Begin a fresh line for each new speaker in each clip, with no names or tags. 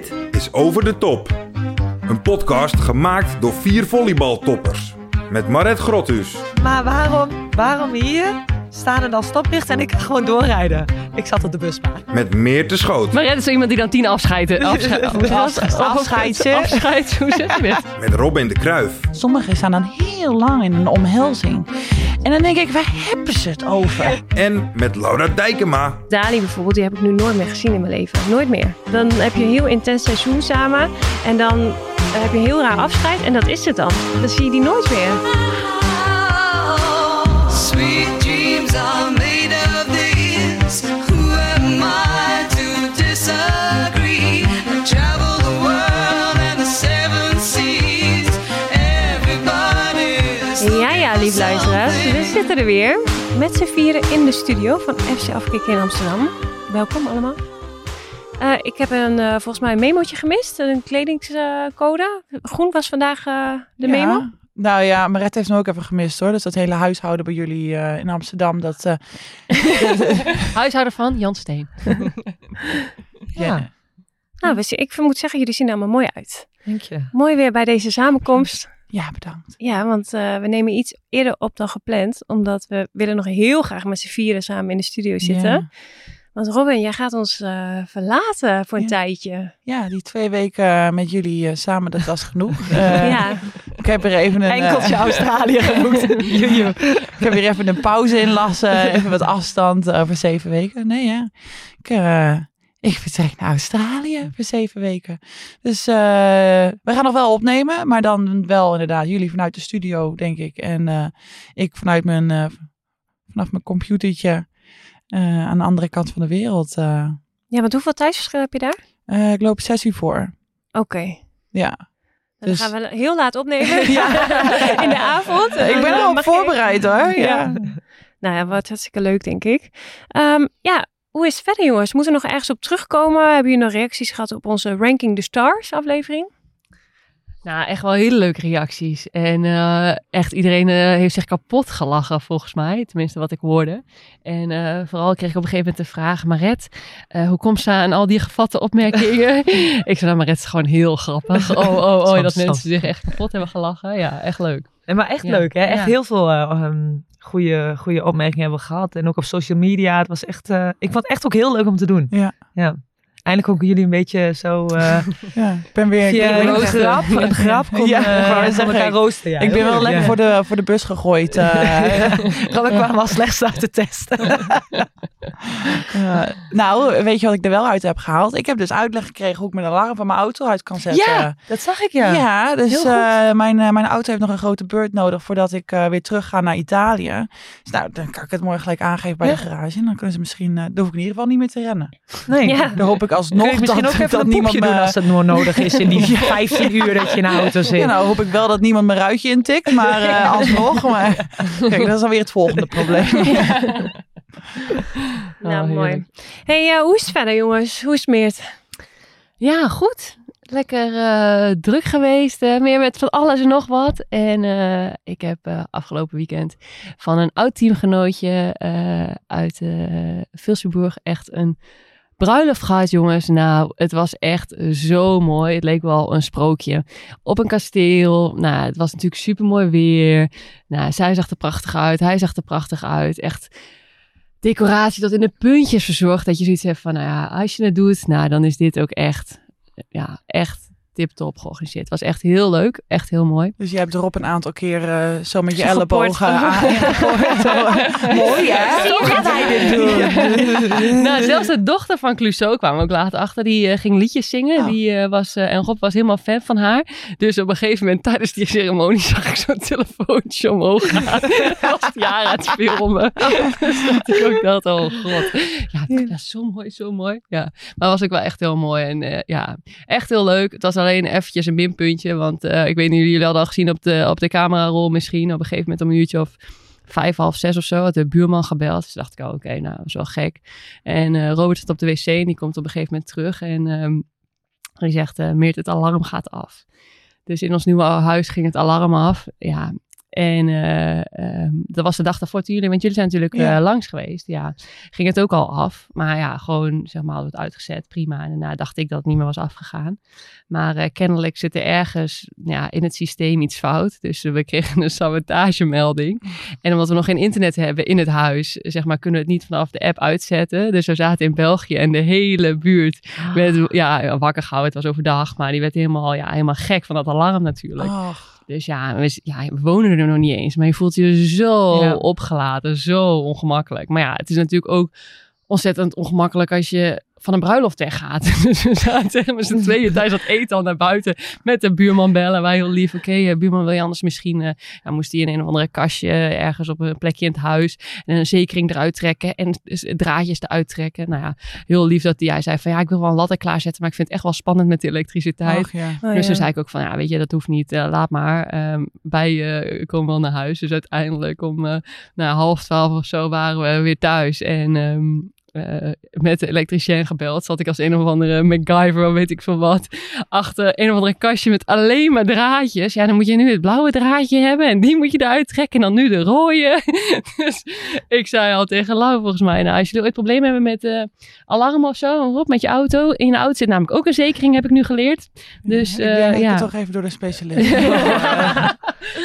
Dit is Over de Top. Een podcast gemaakt door vier volleybaltoppers. Met Maret Grothuus,
Maar waarom, waarom hier staan er dan stoplichten en ik kan gewoon doorrijden? Ik zat op de busbaan.
met Meerte Schoot,
Maar is zo iemand die dan tien afscheiden. Afsche
Af- afscheidje.
Afscheid, hoe zeg je dit?
met Robin de Kruif
Sommigen staan dan heel lang in een omhelzing. En dan denk ik, waar hebben ze het over?
en met Laura Dijkema.
Dali bijvoorbeeld, die heb ik nu nooit meer gezien in mijn leven. Nooit meer. Dan heb je een heel intens seizoen samen. En dan eh, heb je een heel raar afscheid. En dat is het dan. Dan zie je die nooit meer.
Sweet
zitten er weer. Met z'n vieren in de studio van FC Afkikken in Amsterdam. Welkom allemaal. Eh, ik heb een, eh, volgens mij een memootje gemist. Een kledingscode. Groen was vandaag eh, de
Ja.
memo.
Nou ja, Maret heeft hem ook even gemist hoor. Dus dat hele huishouden bij jullie eh, in Amsterdam. Dat, eh,
Huishouder van Jan Steen.
ja.
Nou, we zien- ik moet zeggen, jullie zien er allemaal mooi uit.
Denk je?
Mooi weer bij deze samenkomst.
Ja, bedankt.
Ja, want eh, we nemen iets eerder op dan gepland. Omdat we willen nog heel graag met z'n vieren samen in de studio zitten.
Ja.
Want Robin, jij gaat ons eh, verlaten voor een
Ja.
tijdje.
Ja, die twee weken met jullie eh, samen, dat was genoeg. Eh,
ja,
Ik heb er even een... eh,
Enkeltje Australië geboekt.
Ik heb weer even een pauze inlassen. Even wat afstand over zeven weken. Nee, ja. Ik, eh, ik vertrek naar Australië voor zeven weken. Dus eh, we gaan nog wel opnemen. Maar dan wel inderdaad jullie vanuit de studio, denk ik. En eh, ik vanuit mijn, eh, vanaf mijn computertje aan de andere kant van de wereld.
ja want hoeveel tijdsverschil heb je daar?
Ik loop zes uur voor.
Oké.
Ja.
Dan
Dus-
gaan we heel laat opnemen. in de avond.
Ik ben
al
al voorbereid hoor. Ja.
Nou ja, wat hartstikke leuk, denk ik. Ehm, ja, hoe is het verder, jongens? Moeten we nog ergens op terugkomen? Hebben jullie nog reacties gehad op onze Ranking the Stars aflevering?
Nou, echt wel hele leuke reacties. En eh, echt iedereen eh, heeft zich kapot gelachen, volgens mij. Tenminste, wat ik hoorde. En eh, vooral kreeg ik op een gegeven moment de vraag... Maret, eh, hoe komt ze aan al die gevatte opmerkingen? ik zei, nou, Maret is gewoon heel grappig. Oh, oh, oh, dat mensen zich echt kapot hebben gelachen. Ja, echt leuk.
Nee, maar echt
Ja.
leuk, hè? Echt
Ja.
heel veel eh, goede, goede opmerkingen hebben gehad. En ook op social media. Het was echt, eh, ik vond het echt ook heel leuk om te doen.
Ja.
ja. Eindelijk ook jullie een beetje zo eh
ja. Ik ben weer... ik ben
een grap, een grap kon,
Ja,
eh,
ik
elkaar
ik-
roosten. Ja,
ik ben wel lekker
ja.
voor, de, voor de bus gegooid. eh.
Robin kwam wel slechts uit de test.
Nou, weet je wat ik er wel uit heb gehaald? Ik heb dus uitleg gekregen hoe ik mijn alarm van mijn auto uit kan zetten.
ja, dat zag ik
Ja,
ja.
dus
Heel goed.
eh, mijn, mijn auto heeft nog een grote beurt nodig voordat ik eh, weer terug ga naar Italië. Dus nou, dan kan ik het morgen gelijk aangeven bij
Ja.
de garage. En dan kunnen ze misschien, eh dan hoef ik in ieder geval niet meer te rennen.
Nee.
Ja.
Dan hoop ik alsnog
je misschien
dat,
ook even
dat
een
niemand
poepje doen
me...
als het nog nodig is in die 15 uur dat je in de auto zit.
Ja, nou hoop ik wel dat niemand mijn ruitje intikt, maar eh, alsnog. Maar kijk, dat is alweer het volgende probleem.
nou,
Oh,
mooi. hey, eh, hoe is het verder, jongens? Hoe is het Meert?
Ja, goed. Lekker eh, druk geweest. meer met van alles en nog wat. En eh, ik heb eh, afgelopen weekend van een oud teamgenootje eh, uit uh, Vilsenburg echt een bruiloft gehad, jongens. Nou, het was echt zo mooi. Het leek wel een sprookje. Op een kasteel. Nou, het was natuurlijk super mooi weer. Nou, zij zag er prachtig uit. Hij zag er prachtig uit. Echt decoratie tot in de puntjes verzorgd. Dat je zoiets hebt van, nou ja, als je het doet, nou, dan is dit ook echt, ja, echt tip-top georganiseerd. Het was echt heel leuk. Echt heel mooi.
Dus je hebt erop een aantal keer eh, zo met je
Zo
ellebogen
geport.
aan. Mooi hè?
Zo gaat hij dit
doen.
nou, zelfs de dochter van Clouseau kwam ook later achter. Die eh, ging liedjes zingen.
Oh.
Die, eh, was, eh, en Rob was helemaal fan van haar. Dus op een gegeven moment tijdens die ceremonie zag ik zo'n telefoontje omhoog gaan. Als het filmen. dus dat ik ook dacht, oh god. Ja, dat is zo mooi, zo mooi. Ja, maar was ook wel echt heel mooi. En eh, ja, echt heel leuk. Het was alleen eventjes een minpuntje. Want eh, ik weet niet, jullie hadden al gezien op de, op de camerarol misschien. Op een gegeven moment om een uurtje of vijf, half zes of zo, had de buurman gebeld. Dus dacht ik, oh, oké, nou, dat is wel gek. En eh, Robert zit op de wc en die komt op een gegeven moment terug. En die zegt, eh Meert, het alarm gaat af. Dus in ons nieuwe huis ging het alarm af. Ja, En eh, ehm, dat was de dag daarvoor toen jullie, want jullie zijn natuurlijk
Ja.
eh, langs geweest. Ja, ging het ook al af. Maar ja, gewoon zeg maar hadden we het uitgezet, prima. En daarna dacht ik dat het niet meer was afgegaan. Maar eh, kennelijk zit er ergens ja, in het systeem iets fout. Dus we kregen een sabotagemelding. En omdat we nog geen internet hebben in het huis, zeg maar, kunnen we het niet vanaf de app uitzetten. Dus we zaten in België en de hele buurt werd ja, wakker gehouden. Het was overdag, maar die werd helemaal, ja, helemaal gek van dat alarm natuurlijk. Dus ja we, ja, we wonen er nog niet eens. Maar je voelt je zo
Ja.
opgelaten, zo ongemakkelijk. Maar ja, het is natuurlijk ook ontzettend ongemakkelijk als je van een bruiloft weggaat. Dus we zaten met z'n tweeën tijdens dat eten al naar buiten met de buurman bellen. Wij heel lief, oké, eh, buurman wil je anders misschien... eh, ja, moest hij in een of andere kastje ergens op een plekje in het huis... en een zekering eruit trekken en draadjes eruit trekken. Nou ja, heel lief dat hij, hij zei van ja, ik wil wel een ladder klaarzetten... maar ik vind het echt wel spannend met de elektriciteit.
ja.
Oh,
Dus
ja.
toen zei ik ook van, ja, weet je, dat hoeft niet, eh, laat maar. Ehm, wij eh, komen wel naar huis. Dus uiteindelijk om eh, nou, half twaalf of zo waren we weer thuis. En ehm, eh, met de elektricien gebeld. Zat ik als een of andere MacGyver, weet ik veel wat, achter een of andere kastje met alleen maar draadjes. Ja, dan moet je nu het blauwe draadje hebben en die moet je eruit trekken en dan nu de rode. dus ik zei al tegen Lau volgens mij, nou, als jullie ooit problemen hebben met eh, alarm of zo, Rob, met je auto. In je auto zit namelijk ook een zekering, heb ik nu geleerd. Dus,
ik
eh,
ik
ja.
het toch even door de specialist.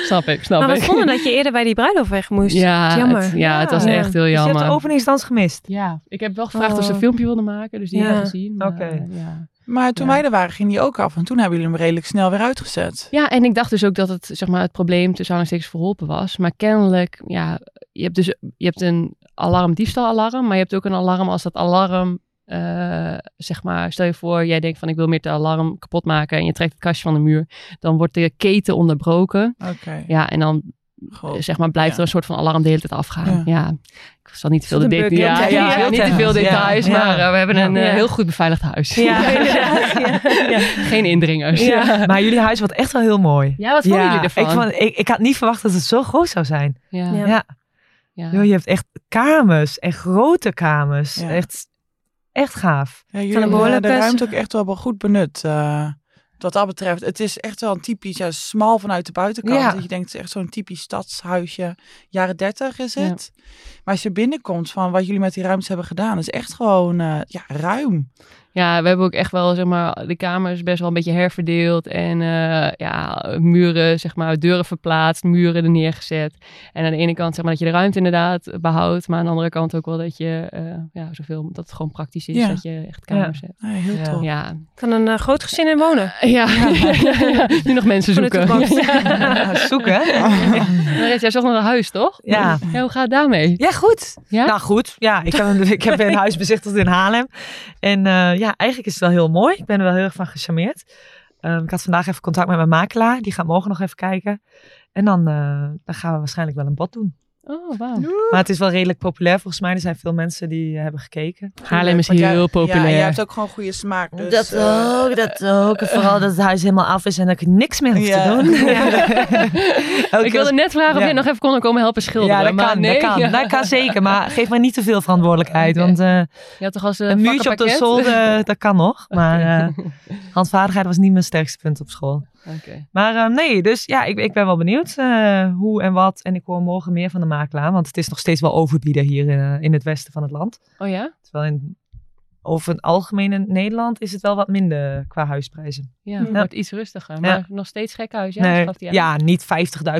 snap ik, snap
Maar
ik.
vonden dat je eerder bij die bruiloft weg moest.
Ja,
Jammer.
Het, ja, het was
Ja.
echt heel
Dus je hebt
jammer.
de openingsdans gemist.
Ja, ik heb wel gevraagd of ze
Oh.
een filmpje wilden maken, dus die
Ja.
hebben we gezien. maar,
Oké.
eh, ja.
Maar toen
Ja.
wij er waren, ging die ook af. En toen hebben jullie hem redelijk snel weer uitgezet.
ja, en ik dacht dus ook dat het, zeg maar, het probleem tussen aanhalingstekens verholpen was. Maar kennelijk, ja, je hebt dus je hebt een alarm, diefstalalarm, maar je hebt ook een alarm als dat alarm, eh, zeg maar, stel je voor, jij denkt van ik wil meer de alarm kapot maken en je trekt het kastje van de muur, dan wordt de keten onderbroken.
Oké.
Ja, en dan
Goh.
zeg maar, blijft
Ja.
er een soort van alarm de hele tijd afgaan.
Ja.
Ja. Ik zal niet te veel de? Ja,
Ja,
ja,
ja,
niet te veel details,
Ja.
maar eh, we hebben een eh,
Ja.
heel goed beveiligd huis.
Ja, inderdaad. Ja.
Geen indringers.
Ja. Maar jullie huis wordt echt wel heel mooi.
Ja, wat vonden jullie ervan?
Ik, vond, ik, ik had niet verwacht dat het zo groot zou zijn.
Ja.
Ja.
Ja.
Ja.
Joh, je hebt echt kamers. En grote kamers.
Ja.
Echt, echt gaaf.
Ja, jullie
een
hebben
behoorlijke
de ruimte ook echt wel goed benut. eh, wat dat betreft. Het is echt wel een typisch, ja, smal vanuit de buitenkant.
Ja.
Dat je denkt, het is echt zo'n typisch stadshuisje. Jaren dertig is het. Maar als je binnenkomt van wat jullie met die ruimte hebben gedaan, is echt gewoon eh, ja, ruim.
Ja, we hebben ook echt wel, zeg maar, de kamers best wel een beetje herverdeeld. En eh, ja, muren, zeg maar, deuren verplaatst, muren er neergezet. En aan de ene kant, zeg maar, dat je de ruimte inderdaad behoudt. Maar aan de andere kant ook wel dat je, eh, ja, zoveel, dat het gewoon praktisch is
Ja.
dat je echt kamers hebt.
Ja, heel
Ja.
tof.
Ja.
Kan een eh, groot gezin in wonen.
Ja. nu nog mensen
de
zoeken.
toekomst.
Ja.
Zoeken.
Marit, Jij zocht naar een huis, toch?
Ja.
Ja, hoe gaat het daarmee?
Ja, goed.
Ja?
Nou goed, ja, ik heb, een, ik heb een huis bezichtigd in Haarlem. En eh, ja, eigenlijk is het wel heel mooi. Ik ben er wel heel erg van gecharmeerd. Ehm, ik had vandaag even contact met mijn makelaar. Die gaat morgen nog even kijken. En dan, eh, dan gaan we waarschijnlijk wel een bod doen.
Oh, wauw.
Maar het is wel redelijk populair volgens mij. Er zijn veel mensen die eh, hebben gekeken.
Haarlem is heel populair.
Ja, jij hebt ook gewoon goede smaak. Dus,
dat
eh,
ook, dat ook. En vooral dat het huis helemaal af is en dat ik er niks meer hoef
Ja.
te doen.
Ik wilde net vragen of
Ja.
je nog even kon komen helpen schilderen.
Ja, dat
maar
kan,
nee.
dat kan.
Ja.
Dat kan zeker, maar geef mij niet te veel verantwoordelijkheid. Want eh,
Je had toch als
een muurtje op de zolder, dat kan nog. Maar eh, handvaardigheid was niet mijn sterkste punt op school.
Oké.
Maar eh, nee, dus ja, ik, ik ben wel benieuwd eh, hoe en wat. En ik hoor morgen meer van de makelaar. Want het is nog steeds wel overbieden hier in, eh, in het westen van het land.
Oh ja?
Terwijl in, over het algemeen in Nederland is het wel wat minder qua huisprijzen.
Ja, het
Ja.
wordt iets rustiger. Maar nog steeds gek huis, ja?
nee,
Gaf die aan?
ja, niet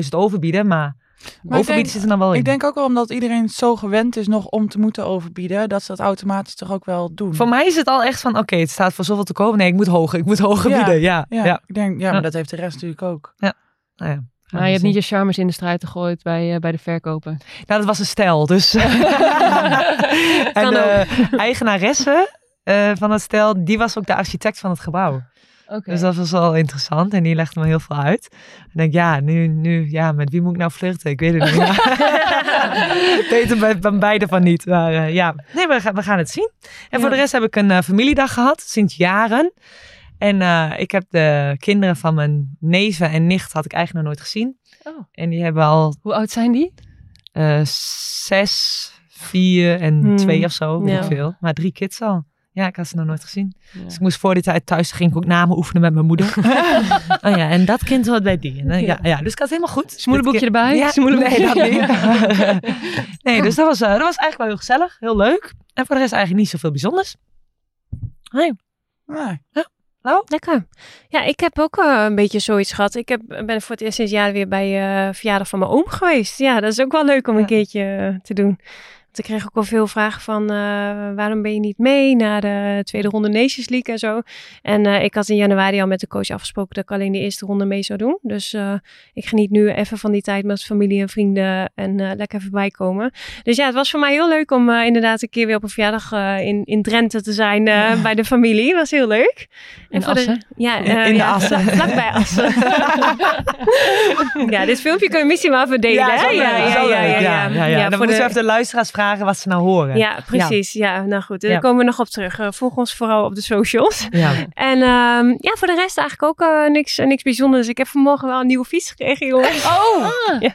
50.000 overbieden, maar,
Maar ik
overbieden
denk-
zit er dan wel in.
Ik denk ook wel omdat iedereen zo gewend is nog om te moeten overbieden, dat ze dat automatisch toch ook wel doen.
Voor mij is het al echt van, oké, het staat voor zoveel te kopen. Nee, ik moet hoger, ik moet hoger
Ja,
bieden. Ja, ja.
ja, ik denk, ja, maar
Ja.
dat heeft de rest natuurlijk ook.
Nou ja,
Maar je hebt niet je charmes in de strijd gegooid bij, eh, bij de verkoper.
Nou, dat was een stel, dus. en de eigenaresse eh, van het stel, die was ook de architect van het gebouw. Dus dat was wel interessant en die legde me heel veel uit. En ik denk, ja, nu, nu, ja, met wie moet ik nou flirten? Ik weet het niet. ik weet er bij, bij beide van niet. Maar eh, ja, nee, we gaan, we gaan het zien. En voor de rest heb ik een eh, familiedag gehad, sinds jaren. En eh, ik heb de kinderen van mijn neven en nicht had ik eigenlijk nog nooit gezien.
Oh.
En die hebben al
Hoe oud zijn die?
zes, vier en
Hmm.
twee of zo,
Ja.
veel. Maar drie kids al. Ja, ik had ze nog nooit gezien.
Ja.
Dus ik moest voor die tijd thuis, ging ik ook namen oefenen met mijn moeder. oh ja, en dat kind hoort bij die. En, ja, ja, dus ik had het helemaal goed.
Smoelenboekje erbij?
Ja,
Smoelenboekje.
nee, dat niet. nee, dus dat was, eh, dat was eigenlijk wel heel gezellig. Heel leuk. En voor de rest eigenlijk niet zoveel bijzonders. Nee.
Nee.
Lekker. Ja, ik heb ook eh, een beetje zoiets gehad. Ik heb, ben voor het eerst sinds jaren weer bij eh verjaardag van mijn oom geweest. Ja, dat is ook wel leuk om een keertje te doen. Want ik kreeg ook wel veel vragen van eh, waarom ben je niet mee naar de tweede ronde Nations League en zo. En eh, ik had in januari al met de coach afgesproken dat ik alleen de eerste ronde mee zou doen. Dus eh, ik geniet nu even van die tijd met familie en vrienden en eh, lekker even bijkomen. Dus ja, het was voor mij heel leuk om eh, inderdaad een keer weer op een verjaardag eh, in, in Drenthe te zijn eh, bij de familie. was heel leuk.
In
voor de-
Assen?
ja,
In- in de
ja,
Assen.
vla- vlakbij Assen. ja, dit filmpje kun je misschien wel even delen. hè? ja, ja, ja, ja,
ja, ja, ja.
Ja,
Dan
voor
moeten
de-
we even de luisteraars vragen wat ze nou horen.
ja, precies. Ja. nou goed, daar
Ja.
komen we nog op terug. Eh, volg ons vooral op de socials.
Ja.
En ehm, ja, voor de rest eigenlijk ook eh, niks, niks bijzonders. Ik heb vanmorgen wel een nieuwe fiets gekregen, jongens.
Oh!
Ja,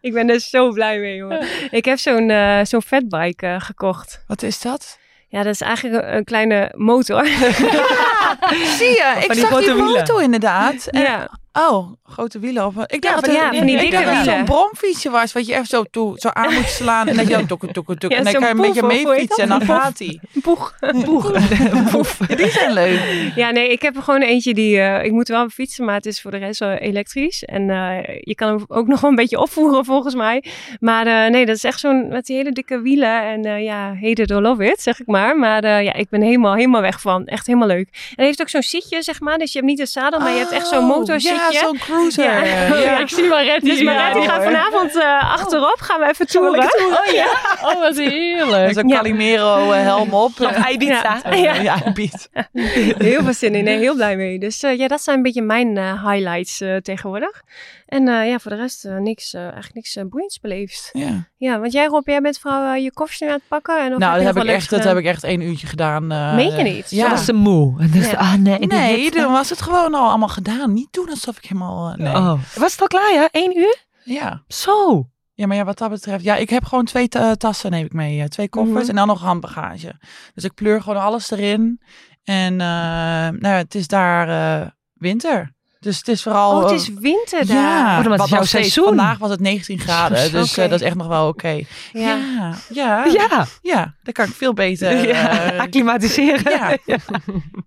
ik ben er zo blij mee, jongen. Ik heb zo'n eh zo'n fatbike eh, gekocht.
Wat is dat?
Ja, dat is eigenlijk een, een kleine motor.
Zie je, ik
die
zag die
wielen.
foto inderdaad. En-
ja.
Oh, grote wielen. Of, ik dacht dat
ja,
het- dat zo'n bromfietsje was, wat je even zo, toe, zo aan moet slaan. En dat je dan.
Ja,
en dan kan je een beetje mee fietsen en dan gaat hij.
Poeg.
Poef.
Die zijn leuk.
Ja, nee, ik heb er gewoon eentje die... eh, ik moet wel fietsen, maar het is voor de rest wel elektrisch. En eh, je kan hem ook nog wel een beetje opvoeren volgens mij. Maar eh, nee, dat is echt zo'n... Met die hele dikke wielen. En ja, hate it or love it, zeg ik maar. Maar ja, ik ben helemaal, helemaal weg van. Echt helemaal leuk. En hij heeft ook zo'n zitje, zeg maar. Dus je hebt niet een zadel, maar je hebt echt zo'n
Oh,
motorzitje.
Ja, zo'n cruiser.
Ja.
Ja.
Ja, ik zie Maret. Dus Maret die gaat vanavond eh, achterop. Gaan we even toeren.
Oh ja? Oh, wat heerlijk.
Zo'n
Ja.
Calimero helm op.
Of Ibiza.
Ja. Ja.
Ja, Piet.
Heel veel zin in. Nee, heel blij mee. Dus eh, ja, dat zijn een beetje mijn eh, highlights eh, tegenwoordig. En eh, ja, voor de rest eh, niks, eh, eigenlijk niks boeiends beleefd.
Ja.
Ja, want jij Rob, jij bent vooral je koffers nu aan het pakken. En of
Nou, dat heb,
nog
ik echt, dat heb ik echt één uurtje gedaan. eh,
Meen je niet?
Ja.
Dat is ze moe. En dus,
Ja.
ah, nee,
Nee, dan was het gewoon al allemaal gedaan. Niet doen alsof ik helemaal... eh, nee.
Oh. Was het al klaar, ja? Eén uur?
Ja.
Zo.
Ja, maar ja, wat dat betreft... Ja, ik heb gewoon twee ta- tassen neem ik mee. eh, twee koffers
Mhm.
en dan nog handbagage. Dus ik pleur gewoon alles erin. En eh, nou, ja, het is daar eh, winter. Dus het is vooral...
Oh, het
eh,
is winter daar.
Ja,
Oh,
wat
het jouw seizoen.
Vandaag was het 19 graden, dus eh, dat is echt nog wel oké.
Ja.
Ja, ja,
Ja.
ja, daar kan ik veel beter...
ja.
eh,
Acclimatiseren.
ja.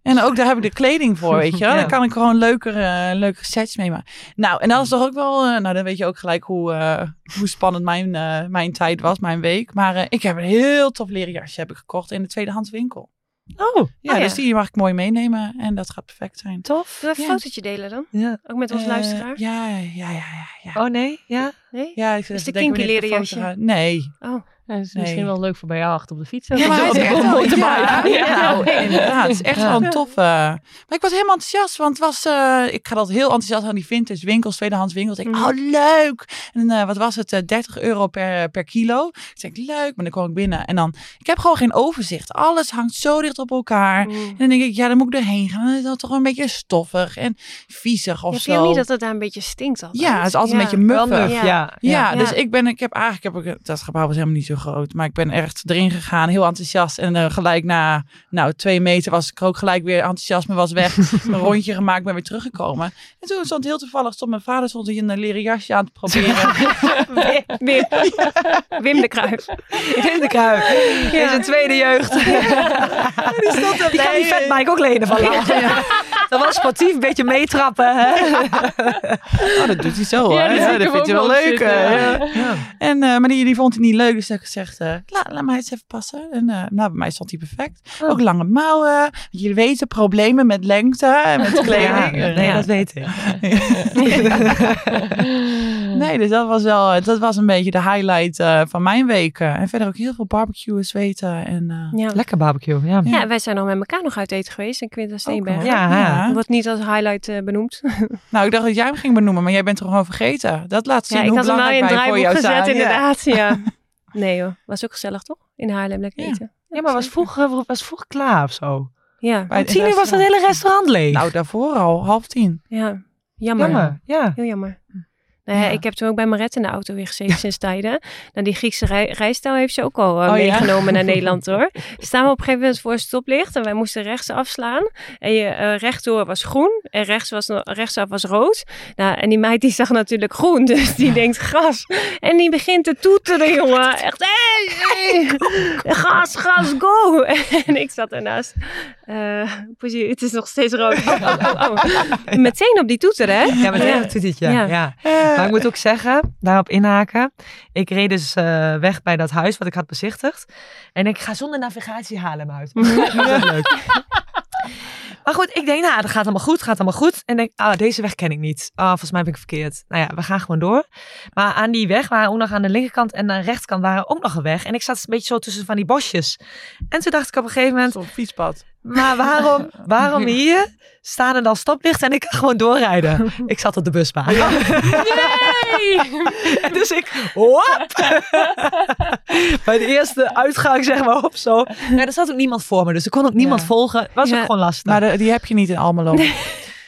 En ook daar heb ik de kleding voor, weet je wel.
Ja.
Daar kan ik gewoon leukere, leukere sets mee maken. Nou, en dat is toch ook wel... eh, nou, dan weet je ook gelijk hoe, eh, hoe spannend mijn, eh, mijn tijd was, mijn week. Maar eh, ik heb een heel tof leren jasje heb ik gekocht in de tweedehands winkel.
Oh,
Ja,
ja.
dus die mag ik mooi meenemen en dat gaat perfect zijn.
tof.
Ja.
een fotootje delen dan?
Ja.
Ook met onze
Eh,
luisteraars?
Ja, ja, ja, ja. ja.
Oh nee, ja.
Nee?
Ja, ik
Is
even
de kinky leren
foto ga- Nee.
Oh.
Ja, dat is
Nee.
misschien wel leuk voor bij jou achter op de fiets.
Ja, maar hij is echt wel, ja, ja, nou, inderdaad. Het is echt
Ja.
wel een toffe. Maar ik was helemaal enthousiast, want het was, eh, ik ga altijd heel enthousiast aan die vintage winkels, tweedehands winkels. Ik denk,
Mhm.
oh leuk. En eh, wat was het, eh, 30 euro per, per kilo. Ik zeg, leuk, maar dan kwam ik binnen. En dan, ik heb gewoon geen overzicht. Alles hangt zo dicht op elkaar.
Mm.
En dan denk ik, ja, dan moet ik erheen gaan. Dan is dat toch een beetje stoffig en viezig of
je
zo.
niet dat het daar een beetje stinkt altijd?
Ja, het is altijd
Ja.
een beetje muffig.
Ja.
ja.
Ja,
Ja.
dus ik ben, ik heb eigenlijk, heb ik, dat gebouw was helemaal niet zo groot, maar ik ben echt erin gegaan, heel enthousiast. En eh, gelijk na, nou, twee meter was ik ook gelijk weer enthousiasme was weg. een rondje gemaakt, ben weer teruggekomen. En toen stond heel toevallig, stond mijn vader stond hier een leren jasje aan te proberen.
Wim, Wim de Kruijf.
In de kruip. In zijn tweede jeugd. Die, kan die vetbike ook lenen van. Dat was sportief, een beetje meetrappen. Hè?
oh, dat doet hij zo hoor.
Ja, dat
hij
ook
wel leuk. eh,
ja.
En, eh, maar die, die vond hij niet leuk, dus ik gezegd, eh, laat, laat mij eens even passen. En nou, bij mij stond hij perfect.
Oh.
Ook lange mouwen. Jullie weten, problemen met lengte en met kleding.
Nee,
Ja.
dat weet ik.
Nee, dus dat was wel, dat was een beetje de highlight eh, van mijn week. eh. en verder ook heel veel barbecuen, zweten en... eh,
Ja.
Lekker barbecue, ja.
Ja, wij zijn nog met elkaar nog uit eten geweest in Quinta Steenberg.
Ja,
Ja.
Wordt niet als highlight eh, benoemd.
Nou, ik dacht dat jij hem ging benoemen, maar jij bent er gewoon vergeten. Dat laat zien
Ja, ik
hoe
had hem wel in
belangrijk
het
wij voor
draaiboek
jou
gezet,
zijn. Ja.
inderdaad. Ja. Nee joh, was ook gezellig toch? In Haarlem lekker
Ja.
eten.
Ja, maar was vroeg, was vroeg klaar of zo?
Ja,
Bij
Om tien uur was dat hele restaurant leeg.
Nou, daarvoor al, half tien.
ja. Jammer.
Jammer, ja.
Heel jammer. Nou ja,
Ja.
ik heb toen ook bij Maret in de auto weer gezeten sinds tijden. Nou, die Griekse rij rijstijl heeft ze ook al eh,
Oh, ja?
meegenomen naar Nederland hoor. Staan we op een gegeven moment voor een stoplicht en wij moesten rechts afslaan. En je eh, rechtdoor was groen en rechts was, rechtsaf was rood. Nou, en die meid die zag natuurlijk groen, dus die denkt gas. En die begint te toeteren, jongen. Echt, hey, hey, gas, gas, go. En ik zat ernaast. Eh Poesie, het is nog steeds rood. Oh, oh, oh. Meteen op die toeter, hè?
Ja, dat doet het ja.
Ja.
ja.
Eh,
Maar ik moet ook zeggen, daarop inhaken. Ik reed dus eh, weg bij dat huis wat ik had bezichtigd. En ik ga zonder navigatie halen hem uit. Leuk. Maar goed, ik denk, nou, dat gaat allemaal goed, gaat allemaal goed. En denk, ah, deze weg ken ik niet. Ah, volgens mij ben ik verkeerd. Nou ja, we gaan gewoon door. Maar aan die weg waren ook nog aan de linkerkant en aan de rechterkant waren ook nog een weg. En ik zat een beetje zo tussen van die bosjes. En toen dacht ik op een gegeven moment,
Zo'n fietspad.
Maar waarom, waarom hier staan er dan stoplichten en ik kan gewoon doorrijden? Ik zat op de busbaan. dus ik, hop! Bij de eerste uitgang, zeg maar, op zo. Ja, er zat ook niemand voor me, dus ik kon ook niemand
Ja.
volgen. Was
Ja.
ook gewoon lastig.
Maar de- die heb je niet in Almelo.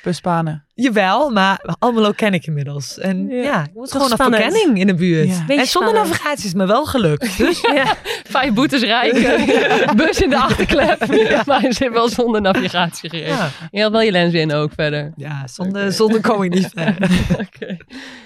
Busbanen.
Jawel, maar Almelo ken ik inmiddels. En ja,
Ja.
ik moet gewoon een verkenning in de buurt.
Ja.
En zonder
spannend.
navigatie is me wel gelukt. Dus
Ja.
Vijf boetes rijken, bus in de achterklep. Maar ze heeft wel zonder navigatie gereden.
ja,
Je had wel je lens in ook verder.
ja zonder, zonder kom ik niet verder.
Oké.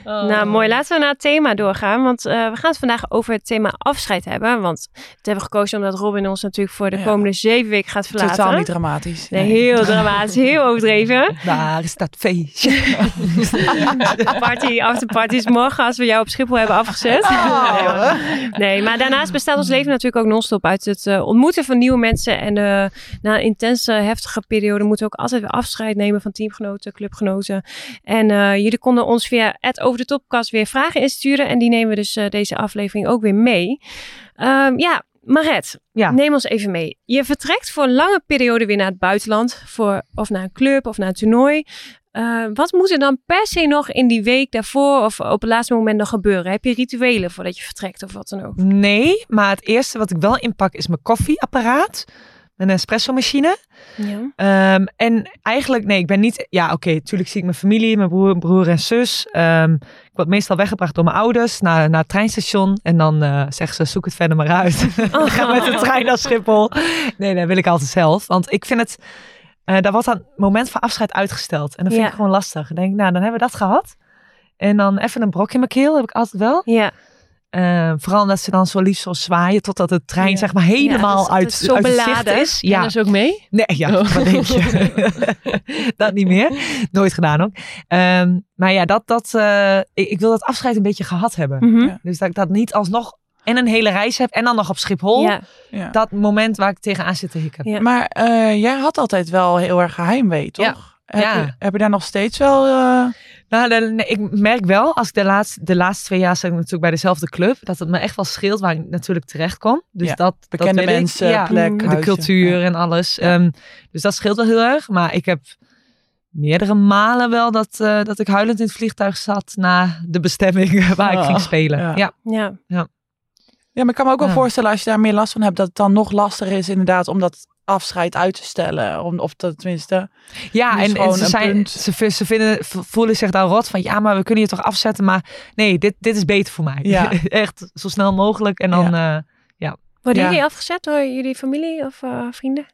Oh.
Nou, mooi. Laten we naar het thema doorgaan. Want eh, we gaan het vandaag over het thema afscheid hebben. Want we hebben gekozen omdat Robin ons natuurlijk voor de
Ja.
komende zeven weken gaat verlaten.
Totaal niet dramatisch.
Nee, heel dramatisch, heel overdreven.
Waar is dat feestje?
Party, afterparty is morgen als we jou op Schiphol hebben afgezet. Nee, hoor. Nee, maar daarnaast bestaat ons leven natuurlijk ook non-stop uit het eh, ontmoeten van nieuwe mensen. En eh, na een intense, heftige periode moeten we ook altijd weer afscheid nemen van teamgenoten, clubgenoten. En eh, jullie konden ons via het over de topkast weer vragen insturen. En die nemen we dus eh, deze aflevering ook weer mee. Ehm, ja, Maret,
Ja.
neem ons even mee. Je vertrekt voor een lange periode weer naar het buitenland. Voor, of naar een club of naar een toernooi. Eh, wat moet er dan per se nog in die week daarvoor of op het laatste moment nog gebeuren? Heb je rituelen voordat je vertrekt of wat dan ook?
Nee, maar het eerste wat ik wel inpak is mijn koffieapparaat. Mijn espresso machine.
Ja.
Ehm, en eigenlijk, nee, ik ben niet... Ja, oké, natuurlijk zie ik mijn familie, mijn broer, broer en zus. Ehm, ik word meestal weggebracht door mijn ouders naar, naar het treinstation. En dan eh, zeggen ze, zoek het verder maar uit.
Oh.
Ga met de trein naar Schiphol. Nee, dat wil ik altijd zelf. Want ik vind het... eh daar wordt dan het moment van afscheid uitgesteld. En dat vind
Ja.
ik gewoon lastig. Dan denk ik, nou, dan hebben we dat gehad. En dan even een brok in mijn keel, heb ik altijd wel.
Ja,
Eh, vooral omdat ze dan zo lief zo zwaaien totdat de trein
Ja.
zeg maar helemaal
dat is
uit,
zo
uit het zicht
beladen.
is.
Ja.
Ja,
dus ook mee?
nee, ja,
Oh.
wat denk je? dat niet meer. Nooit gedaan ook. Ehm, maar ja, dat, dat, eh, ik, ik wil dat afscheid een beetje gehad hebben.
Mhm.
Dus dat ik dat niet alsnog en een hele reis heb en dan nog op Schiphol.
ja.
Ja.
Dat moment waar ik tegenaan zit te hikken.
Ja.
Maar eh, jij had altijd wel heel erg geheimwee, toch?
Ja.
Heb,
Ja.
Je, heb je daar nog steeds wel... eh,
Nou, de- nee, ik merk wel, als ik de laatste, de laatste twee jaar zit ik natuurlijk bij dezelfde club, dat het me echt wel scheelt waar ik natuurlijk terecht kom. Dus
Ja,
dat,
bekende
dat ik.
mensen,
Ja.
plek,
de
huisje.
cultuur
Ja.
en alles. Ehm, dus dat scheelt wel heel erg. Maar ik heb meerdere malen wel dat, eh, dat ik huilend in het vliegtuig zat naar de bestemming waar ik
Ah,
ging spelen.
ja.
Ja.
ja.
Ja, maar ik kan me ook wel
Ja.
voorstellen als je daar meer last van hebt, dat het dan nog lastiger is inderdaad om dat afscheid uit te stellen. Om, of dat tenminste...
Ja,
Dus
en, ze, zijn, ze, vinden, voelen zich daar rot van, ja, maar we kunnen je toch afzetten. Maar nee, dit, dit is beter voor mij.
Ja.
Echt zo snel mogelijk. En dan, eh,
Worden
Ja.
jullie afgezet door jullie familie of eh, vrienden?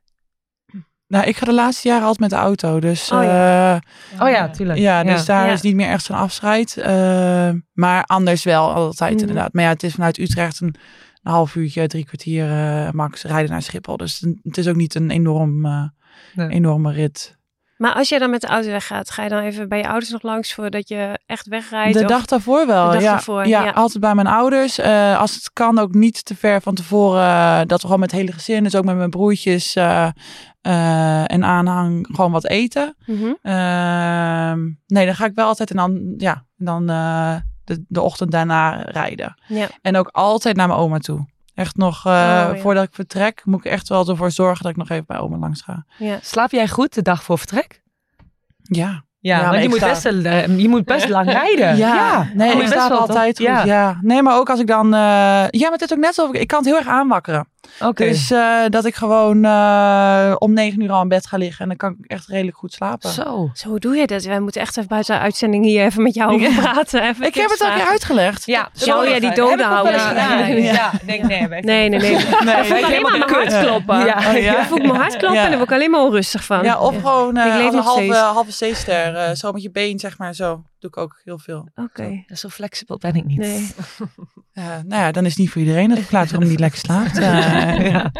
Nou, ik ga de laatste jaren altijd met de auto, dus...
Oh
ja.
oh ja, tuurlijk.
Ja, dus daar
Ja.
is niet meer echt zo'n afscheid. Eh, maar anders wel altijd
Mhm.
inderdaad. Maar ja, het is vanuit Utrecht een, een half uurtje, drie kwartier eh, max rijden naar Schiphol. Dus het is ook niet een enorm, eh,
Nee.
enorme rit.
Maar als jij dan met de auto weggaat, ga je dan even bij je ouders nog langs voordat je echt wegrijdt?
De
of-
dag daarvoor wel.
De dag
ja,
daarvoor,
ja,
ja.
altijd bij mijn ouders. Eh, als het kan ook niet te ver van tevoren. eh, dat we gewoon met het hele gezin, dus ook met mijn broertjes eh, eh, en aanhang, gewoon wat eten.
Mhm.
Ehm, nee, dan ga ik wel altijd en dan, ja, dan de, de ochtend daarna rijden.
Ja.
En ook altijd naar mijn oma toe. Echt nog, eh,
Oh, ja.
voordat ik vertrek, moet ik echt wel ervoor zorgen dat ik nog even bij oma langs ga.
ja.
Slaap jij goed de dag voor vertrek?
Ja.
Ja,
Ja,
want je moet,
sta-
best, wel, eh, je moet best lang rijden.
Ja, nee,
Oh,
ik slaap altijd goed.
Ja.
Ja. Nee, maar ook als ik dan... eh, ja, maar het is ook net zo... Ik kan het heel erg aanwakkeren.
Oké.
Dus eh, dat ik gewoon eh, om negen uur al in bed ga liggen. En dan kan ik echt redelijk goed slapen.
Zo.
Zo hoe doe je dat? Wij moeten echt even buiten de uitzending hier even met jou over praten. Even
Ik heb het al keer uitgelegd.
Ja,
Zo, ja, die doden houden. Ja.
Ja, denk nee. heb ik
Nee, nee, nee.
Nee.
Ik voel alleen maar mijn hart kloppen.
Ja.
Voel ik mijn hart kloppen en daar word ik alleen maar onrustig van.
Ja, of gewoon eh,
Ik leef
als een halve, zeester. eh, zo met je been, zeg maar. Zo doe ik ook heel veel.
Oké.
Zo flexibel ben ik niet.
Nee.
Nou ja, dan is het niet voor iedereen dat ik later waarom niet lekker slaapt. Eh,
Ja.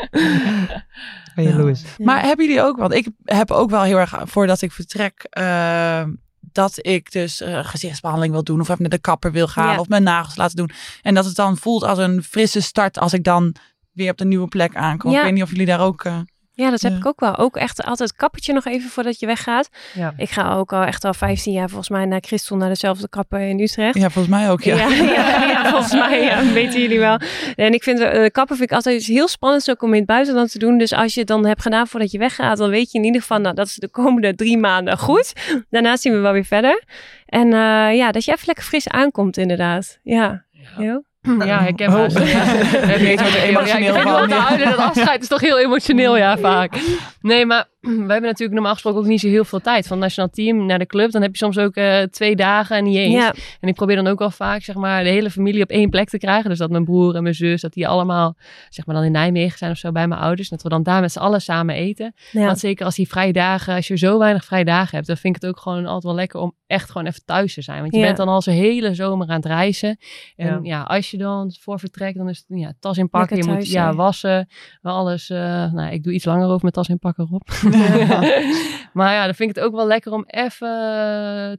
Ben je
Ja.
Louis?
Maar hebben jullie ook, want ik heb ook wel heel erg voordat ik vertrek, eh, dat ik dus eh, gezichtsbehandeling wil doen of even naar de kapper wil gaan
Ja.
of mijn nagels laten doen. En dat het dan voelt als een frisse start als ik dan weer op de nieuwe plek aankom.
Ja.
Ik weet niet of jullie daar ook... eh,
Ja, dat heb
Ja.
ik ook wel. Ook echt altijd kappertje nog even voordat je weggaat.
Ja.
Ik ga ook al echt al 15 jaar volgens mij naar Christel, naar dezelfde kapper in Utrecht.
ja, volgens mij ook, ja.
Ja, ja, ja, volgens mij ja, weten jullie wel. En ik vind de kappen vind ik altijd iets heel spannends ook om in het buitenland te doen. Dus als je het dan hebt gedaan voordat je weggaat, dan weet je in ieder geval, nou, dat is de komende drie maanden goed. Daarna zien we wel weer verder. En eh, ja, dat je even lekker fris aankomt inderdaad. Ja. Jo?
Ja, ik heb
Oh. er emotioneel
ja, ik
van,
dat afscheid is toch heel emotioneel, ja, vaak. Nee, maar we hebben natuurlijk normaal gesproken ook niet zo heel veel tijd. Van het nationaal team naar de club, dan heb je soms ook eh, twee dagen en niet eens.
Ja,
En ik probeer dan ook wel vaak, zeg maar, de hele familie op één plek te krijgen. Dus dat mijn broer en mijn zus, dat die allemaal, zeg maar, dan in Nijmegen zijn of zo bij mijn ouders. En dat we dan daar met z'n allen samen eten.
ja.
Want zeker als die vrije dagen, als je zo weinig vrije dagen hebt, dan vind ik het ook gewoon altijd wel lekker om echt gewoon even thuis te zijn. Want je
Ja.
bent dan al zo'n hele zomer aan het reizen. En
Ja.
als je dan voor vertrekt, dan is het ja, tas inpakken.
Lekker
je moet ja,
zijn.
wassen, alles. eh, nou, ik doe iets langer over mijn tas inpakken op. maar ja, dan vind ik het ook wel lekker om even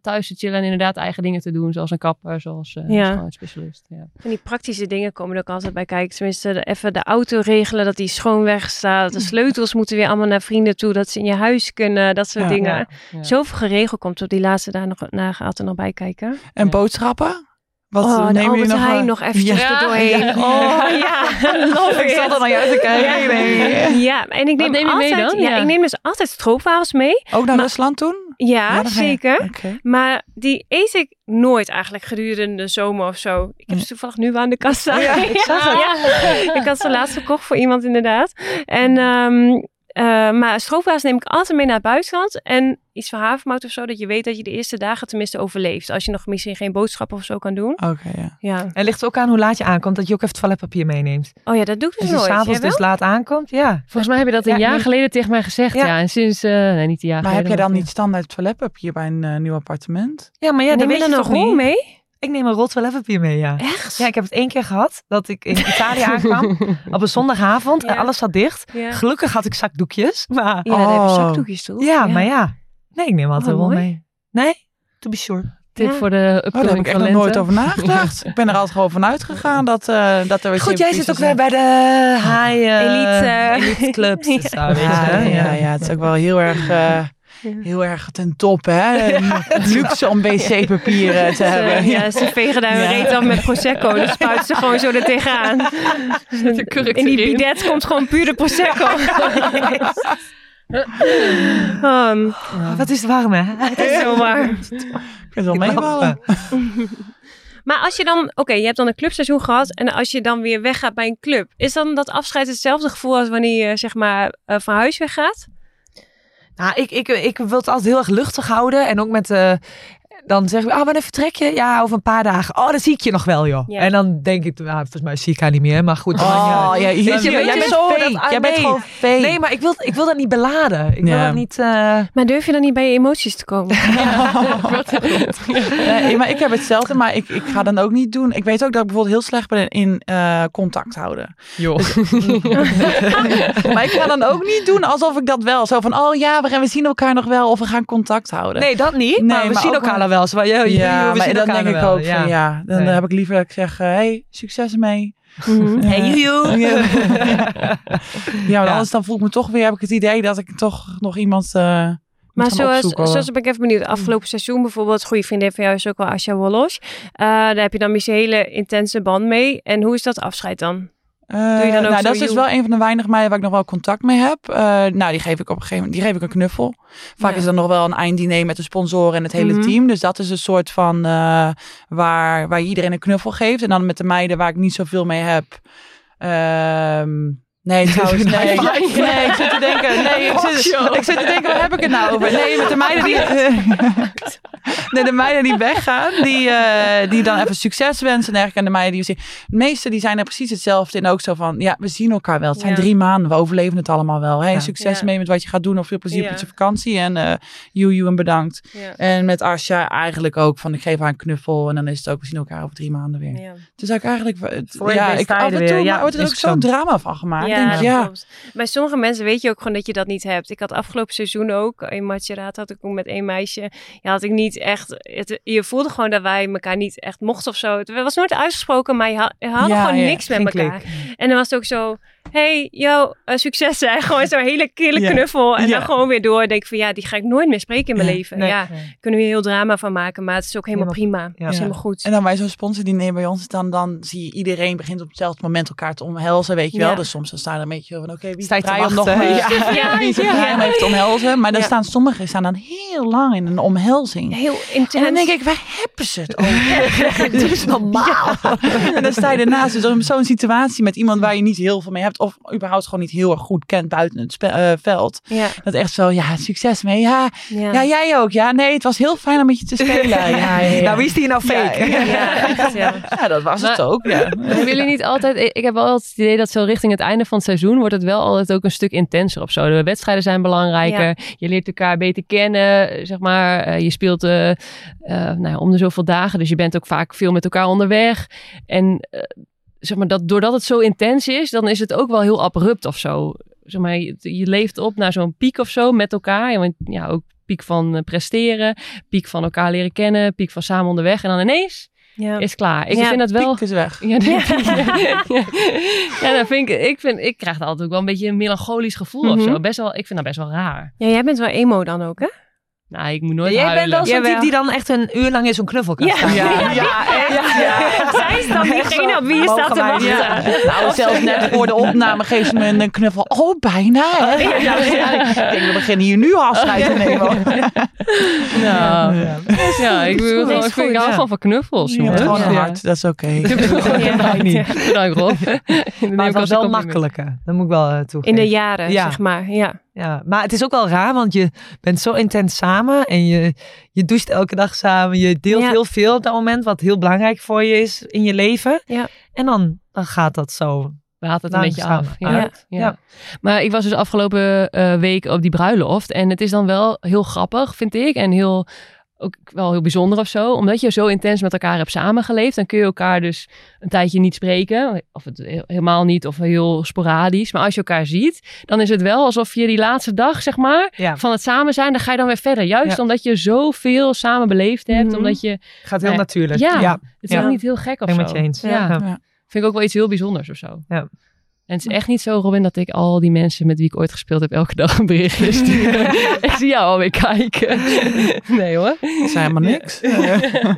thuis te chillen en inderdaad eigen dingen te doen. Zoals een kapper, zoals eh
Ja.
schoonheidsspecialist. Ja.
Van die praktische dingen komen er ook altijd bij kijken. Tenminste, de- even de auto regelen, dat die schoon weg staat. De sleutels moeten weer allemaal naar vrienden toe, dat ze in je huis kunnen, dat soort
Ja.
dingen.
Ja. Ja.
Zoveel geregeld komt op die laatste daar nog, altijd nog bij kijken.
En
Ja.
boodschappen? Wat
oh,
jullie
Albert
nog?
Heijn nog eventjes
Ja.
er doorheen.
Ja.
Oh ja, love
Ik zat er naar jou te kijken.
Ja. En ik neem,
neem je mee
altijd,
dan?
Ja,
Ja.
ik neem dus altijd stroopwafels mee.
Ook naar
Maar-
Rusland toen?
Ja,
je-
zeker. Maar die eet ik nooit eigenlijk gedurende de zomer of zo. Ik heb ze toevallig nu aan de kassa.
Ja, ik zag het.
Ja. Ik had ze laatst gekocht voor iemand inderdaad. En, ehm, eh, maar stroopwafels neem ik altijd mee naar het buitenland. En iets van havermout of zo, dat je weet dat je de eerste dagen tenminste overleeft. Als je nog misschien geen boodschappen of zo kan doen.
Oké, ja.
Ja.
En ligt ook aan hoe laat je aankomt, dat je ook even toiletpapier meeneemt.
Oh ja, dat doe ik dus
Als je
nooit.
s'avonds dus laat aankomt, ja.
Volgens mij heb je dat een
Ja,
jaar
nee.
geleden tegen mij gezegd.
Ja.
Ja, en sinds, eh, nee, niet een jaar
Maar heb jij dan niet standaard toiletpapier bij een eh, nieuw appartement?
Ja, maar ja, dat
Neem
weet
je
je
dan
toch
een rol mee?
Ik neem een rol toiletpapier mee, ja.
Echt?
Ja, ik heb het één keer gehad, dat ik in Italië aankwam op een zondagavond en alles zat dicht.
Ja,
Gelukkig had ik zakdoekjes, maar
ja daar heb je
Oh.
zakdoekjes toe.
ja, maar ja. Nee, ik neem altijd
Oh,
een rol
mooi.
mee. Nee, to be sure.
Tip
Ja.
voor de
Oh, daar heb
upcoming
ik echt nog nooit over nagedacht. Ik ben er altijd gewoon vanuit gegaan dat, eh dat er
Goed, jij zit ook weer bij de high uh,
Elite.
elite clubs.
Ja.
Dus daar, weet je,
Ja, ja, ja, het is ook wel heel erg, eh, heel erg ten top, hè? Luxe om wc-papier eh, te hebben.
Ze, ja, ze vegen daar een
Ja.
reet af met Prosecco. Dan spuiten ze gewoon zo er tegenaan. In die bidet komt gewoon puur de Prosecco. Um,
Wat is het warm, hè?
dat is zo waar.
Ik het wel meevallen.
Maar als je dan, oké, je hebt dan een clubseizoen gehad. En als je dan weer weggaat bij een club. Is dan dat afscheid hetzelfde gevoel als wanneer je zeg maar eh, van huis weggaat?
Nou, ik, ik, ik wil het altijd heel erg luchtig houden. En ook met... eh dan zeggen we, ah, wanneer vertrek je? Ja, over een paar dagen. Oh, dan zie ik je nog wel, joh.
Ja.
En dan denk ik, nou, volgens mij zie ik haar niet meer. Maar goed. dan-
Oh, ja,
Weet je,
jij,
jij
bent
bent
zo
fake.
dat,
Ah,
jij bent
nee.
gewoon fake.
Nee, maar ik wil, ik wil dat niet beladen. Ik wil
Ja.
dat niet... eh,
Maar durf je dan niet bij je emoties te komen?
Nee, maar ik heb hetzelfde, maar ik, ik ga dan ook niet doen. Ik weet ook dat ik bijvoorbeeld heel slecht ben in eh, contact houden.
Joh.
Maar ik ga dan ook niet doen alsof ik dat wel. Zo van, oh ja, we, gaan, we zien elkaar nog wel of we gaan contact houden.
Nee, dat niet.
Nee,
maar we
maar
zien elkaar dan wel. Zo, van, joh,
ja, maar
zien
dan denk ik
wel.
ook van ja, dan
Nee.
heb ik liever dat ik zeg, eh, hey, succes ermee.
Mhm.
Hey, joe.
Ja, ja, maar
Ja.
anders dan voel ik me toch weer, heb ik het idee dat ik toch nog iemand eh
Maar zoals, zoals ben ik even benieuwd. Afgelopen seizoen bijvoorbeeld, goede vriendin van jou is ook wel Asja Wollos. Eh, daar heb je dan misschien een hele intense band mee. En hoe is dat afscheid dan?
Eh,
Doe je dan ook
nou, dat is dus wel een van de weinige meiden waar ik nog wel contact mee heb. Eh, nou, die geef ik op een gegeven moment die geef ik een knuffel. Vaak
Ja.
is er nog wel een einddiner met de sponsoren en het hele
Mhm.
team. Dus dat is een soort van eh, waar, waar je iedereen een knuffel geeft. En dan met de meiden waar ik niet zoveel mee heb. ehm, Nee, trouwens, nee. Nee, ik zit te denken, nee, ik zit, ik zit te denken, waar heb ik het nou over? Nee, met de meiden die, nee, de meiden die weggaan, die, eh, die dan even succes wensen en eigenlijk. En de meiden die we zien. De meesten die zijn er precies hetzelfde in ook zo van, ja, we zien elkaar wel. Het zijn
Ja.
drie maanden, we overleven het allemaal wel. Hey,
Ja.
succes
Ja.
mee met wat je gaat doen of veel plezier
Ja.
met je vakantie. En eh you, you en bedankt.
Ja.
En met Asja eigenlijk ook van, ik geef haar een knuffel en dan is het ook, we zien elkaar over drie maanden weer.
Ja.
Dus ook eigenlijk, het-
Voor je
ja, ik af
er
en toe maar wordt er ook zo'n
zo.
drama van gemaakt.
Ja,
denk ja.
Bij sommige mensen weet je ook gewoon dat je dat niet hebt. Ik had afgelopen seizoen ook, in Macerata had ik ook met één meisje, ja, had ik niet echt, het, je voelde gewoon dat wij elkaar niet echt mochten of zo. Het was nooit uitgesproken, maar je, had, hadden
Ja,
gewoon
ja,
niks met elkaar. En dan was het ook zo, hey, yo, eh, succes hè. Gewoon zo'n hele kille
Ja.
knuffel. En
Ja.
dan gewoon weer door. Denk ik van, ja, die ga ik nooit meer spreken in mijn
Ja.
leven.
Nee.
Ja, kunnen we hier heel drama van maken, maar het is ook helemaal prima. Het is
Ja.
helemaal goed.
En dan bij zo'n sponsordiner bij ons, dan, dan zie je iedereen begint op hetzelfde moment elkaar te omhelzen, weet je wel.
Ja.
Dus soms dan staan er een beetje van, oké, wie
Sta je
is
te
vrij om nog eh,
Ja.
ja, wie is er
Ja.
te omhelzen. Maar dan
Ja.
staan sommigen staan dan heel lang in een omhelzing.
Heel
En
intens.
dan denk ik, waar hebben ze het over?
Dit is normaal.
en dan sta je ernaast dus in zo'n situatie met iemand waar je niet heel veel mee hebt. Of überhaupt gewoon niet heel erg goed kent buiten het spe- eh, veld.
ja,
Dat echt zo, ja, succes mee. Ja,
ja.
ja, jij ook. Ja, nee, het was heel fijn om met je te spelen. Ja, ja, ja.
Nou, wie is die nou fake?
Ja,
Ja, echt, ja.
Ja, dat was het ook. Ja.
Hebben jullie niet altijd... Ik heb wel altijd het idee dat zo richting het einde van het seizoen... wordt het wel altijd ook een stuk intenser of zo. De wedstrijden zijn belangrijker. Je leert elkaar beter kennen, zeg maar. Eh, je speelt eh, eh, nou ja, om de zoveel dagen. Dus je bent ook vaak veel met elkaar onderweg. En eh, zeg maar, dat, doordat het zo intens is... dan is het ook wel heel abrupt of zo. Zeg maar, je, je leeft op naar zo'n piek of zo met elkaar. Ja, want, ja, ook piek van eh, presteren. Piek van elkaar leren kennen. Piek van samen onderweg. En dan ineens
Ja.
is klaar. Ik
Ja,
vind dat wel...
Piek is weg.
Ja, nee, ja. ja, dan vind ik, ik, vind, ik krijg altijd ook wel een beetje een melancholisch gevoel of
Mhm.
zo. Best wel, ik vind dat best wel raar.
Ja, jij bent wel emo dan ook, hè?
Nou, ik moet nooit
Jij bent
huilen.
wel zo'n type die dan echt een uur lang in zo'n knuffel kan staan.
Ja, ja, echt. Ja.
Zij is dan diegene op wie je staat te wachten.
Ja.
Nou, zelfs net voor de opname geeft ze me een knuffel. Oh, bijna. hè? Ja, Ik denk, we beginnen hier nu afscheid te nemen.
Nou, ja, ik, wil ik vind ik hou gewoon van knuffels.
Je hebt gewoon een hart, dat is oké.
Bedankt Rob.
Maar het was wel makkelijker. Dat moet ik wel eh,
In
toegeven.
de jaren,
Ja.
zeg maar. Ja.
Ja, maar het is ook wel raar, want je bent zo intens samen en je, je doucht elke dag samen. Je deelt
Ja.
heel veel op dat moment, wat heel belangrijk voor je is in je leven.
Ja.
En dan, dan gaat dat zo.
Laat het een beetje af. Ja. Ja. Maar ik was dus afgelopen eh, week op die bruiloft. En het is dan wel heel grappig, vind ik. En heel, ook wel heel bijzonder of zo. Omdat je zo intens met elkaar hebt samengeleefd. Dan kun je elkaar dus een tijdje niet spreken. Of het he- helemaal niet, of heel sporadisch. Maar als je elkaar ziet, dan is het wel alsof je die laatste dag, zeg maar,
Ja,
van het samen zijn, dan ga je dan weer verder. Juist
Ja.
omdat je zoveel samen beleefd hebt.
Mhm.
Omdat je,
gaat heel
Nee.
natuurlijk.
Ja.
ja
het is
Ja.
ook niet heel gek of
ben ik
zo.
met je eens.
Ja.
Ja.
Vind ik ook wel iets heel bijzonders of zo.
Ja.
En het is echt niet zo, Robin, dat ik al die mensen met wie ik ooit gespeeld heb elke dag een berichtje stuur. ik zie jou alweer kijken. nee hoor.
Dat is helemaal niks.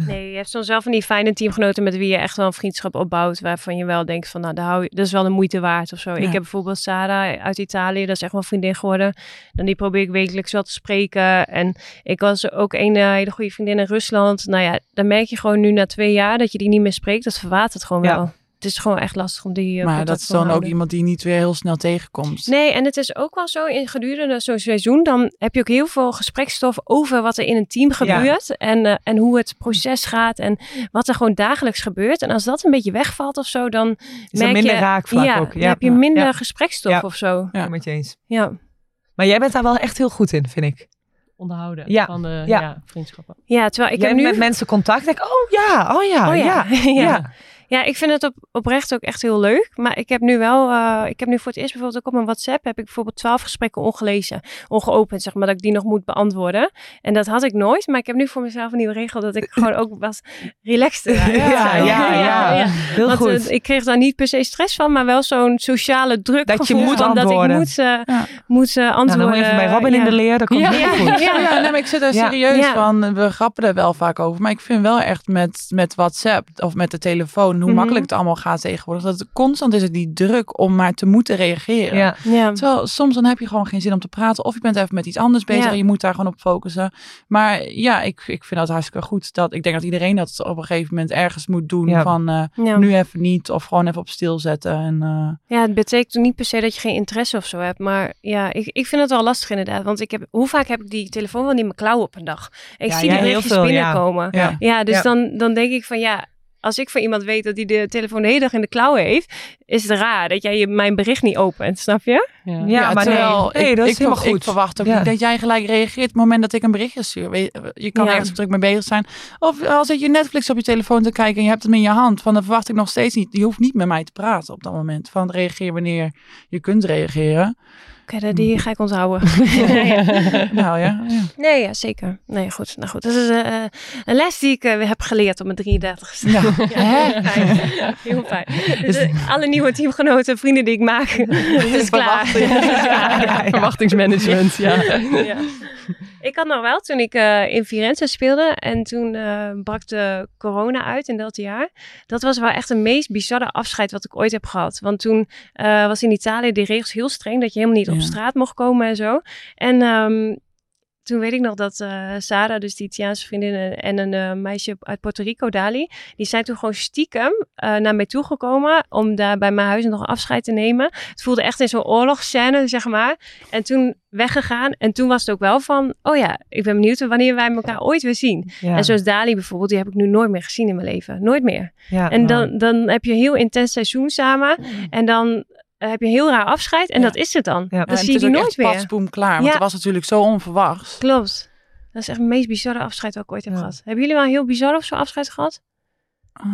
Nee, je hebt soms wel van die fijne teamgenoten met wie je echt wel een vriendschap opbouwt. Waarvan je wel denkt van, nou, daar hou je, dat is wel de moeite waard of zo. Ik heb bijvoorbeeld Sarah uit Italië, dat is echt wel vriendin geworden. Dan die probeer ik wekelijks wel te spreken. En ik was ook een eh, hele goede vriendin in Rusland. Nou ja, dan merk je gewoon nu na twee jaar dat je die niet meer spreekt. Dat verwatert gewoon
Ja.
wel. Het is gewoon echt lastig om die eh,
Maar dat is dan ook
houden.
iemand die niet weer heel snel tegenkomt.
Nee, en het is ook wel zo in gedurende zo'n seizoen, dan heb je ook heel veel gesprekstof over wat er in een team gebeurt en, eh, en hoe het proces gaat en wat er gewoon dagelijks gebeurt. En als dat een beetje wegvalt of zo, dan
Is er
merk
minder
je,
raakvlak
ja,
ook.
dan
Ja.
heb je minder
Ja.
gesprekstof
Ja.
of zo.
Ik ben met je eens.
Ja.
Maar jij bent daar wel echt heel goed in, vind ik.
Onderhouden
Ja.
van de
Ja.
ja. vriendschappen.
ja, terwijl ik
jij
heb nu...
met mensen contact. Denk, ik, oh ja, oh ja,
Oh ja.
ja.
Ja. ik vind het op, oprecht ook echt heel leuk. Maar ik heb nu wel, eh, ik heb nu voor het eerst bijvoorbeeld ook op mijn WhatsApp heb ik bijvoorbeeld twaalf gesprekken ongelezen, ongeopend, zeg maar, dat ik die nog moet beantwoorden. En dat had ik nooit, maar ik heb nu voor mezelf een nieuwe regel dat ik gewoon ook wat relaxed
Ja, ja, ja. Heel
Want
goed.
eh, ik kreeg daar niet per se stress van, maar wel zo'n sociale druk.
Dat je moet
van dat ik
antwoorden.
moet, eh,
Ja.
moet eh,
nou,
antwoorden.
dan moet je even bij Robin
ja.
in de leer. Dat komt
Ja.
heel goed.
Ja, ja nee, maar ik zit er serieus
Ja.
van. We grappen er wel vaak over. Maar ik vind wel echt met, met WhatsApp of met de telefoon. Hoe
Mhm.
makkelijk het allemaal gaat tegenwoordig. Dat het, constant is het die druk om maar te moeten reageren.
Ja.
Ja.
Terwijl soms dan heb je gewoon geen zin om te praten. Of je bent even met iets anders bezig
Ja.
en je moet daar gewoon op focussen. Maar ja, ik, ik vind dat hartstikke goed. Dat, ik denk dat iedereen dat op een gegeven moment ergens moet doen.
Ja.
Van eh,
Ja.
nu even niet of gewoon even op stil zetten. En, eh,
Ja, het betekent niet per se dat je geen interesse of zo hebt. Maar ja, ik, ik vind het wel lastig inderdaad. Want ik heb, hoe vaak heb ik die telefoon wel niet in mijn klauw op een dag? Ik
Ja,
zie die
heel
berichtjes binnenkomen. Ja,
ja.
dus
Ja.
Dan, dan denk ik van ja, als ik van iemand weet dat hij de telefoon de hele dag in de klauw heeft, is het raar dat jij je, mijn bericht niet opent, snap je?
Ja.
Ja, maar
terwijl
nee, nee,
ik,
dat is
ik,
helemaal
ik
goed.
verwacht ook
Ja.
niet dat jij gelijk reageert op het moment dat ik een berichtje stuur. Weet- Je kan
Ja.
ergens druk mee bezig zijn. Of al zit je Netflix op je telefoon te kijken en je hebt hem in je hand. Van, dan verwacht ik nog steeds niet. Je hoeft niet met mij te praten op dat moment. Van reageer wanneer je kunt reageren.
Oké, die ga ik onthouden. ja, ja.
nou ja, ja.
Nee, ja, zeker. Nee, goed. Nou goed, dat is eh, een les die ik eh, heb geleerd op mijn 33ste.
Ja.
heel fijn. Heel fijn. Dus eh, alle nieuwe teamgenoten, vrienden die ik maak, is klaar.
Verwachting.
Verwachtingsmanagement, ja.
Ik had nog wel toen ik eh, in Firenze speelde en toen eh, brak de corona uit in dat jaar. Dat was wel echt het meest bizarre afscheid wat ik ooit heb gehad. Want toen eh, was in Italië de regels heel streng dat je helemaal niet op straat mocht komen en zo. En ehm, toen weet ik nog dat eh Sarah, dus die Italiaanse vriendin en- en een eh, meisje uit Puerto Rico, Dali, die zijn toen gewoon stiekem eh, naar mij toegekomen om daar bij mijn huis nog afscheid te nemen. Het voelde echt in zo'n oorlogsscène, zeg maar. En toen weggegaan. En toen was het ook wel van, oh ja, ik ben benieuwd wanneer wij elkaar ooit weer zien.
Ja.
En zoals Dali bijvoorbeeld, die heb ik nu nooit meer gezien in mijn leven. Nooit meer.
Ja,
En dan, dan heb je een heel intens seizoen samen. En dan eh, heb je een heel raar afscheid. En
Ja.
dat is het dan.
Ja.
Dan zie je
het
die nooit
echt
meer.
patsboom klaar. Want
Ja.
het was natuurlijk zo onverwachts.
Klopt. Dat is echt het meest bizarre afscheid dat ik ooit heb
Ja.
gehad. Hebben jullie wel een heel bizar of zo afscheid gehad?
Ah.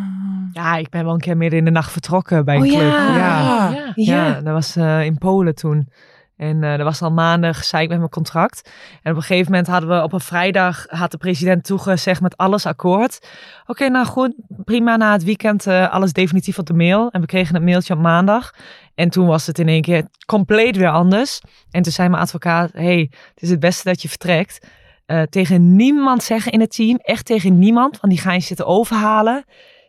ja, ik ben wel een keer midden in de nacht vertrokken bij een
Oh
club.
ja.
ja.
ja.
Ja, dat was eh, in Polen toen. En eh er was al maanden gezeik met mijn contract. En op een gegeven moment hadden we op een vrijdag, had de president toegezegd met alles akkoord. Oké, nou goed, prima, na het weekend eh, alles definitief op de mail. En we kregen het mailtje op maandag. En toen was het in één keer compleet weer anders. En toen zei mijn advocaat, hey, het is het beste dat je vertrekt. Eh, tegen niemand zeggen in het team, echt tegen niemand, want die gaan je zitten overhalen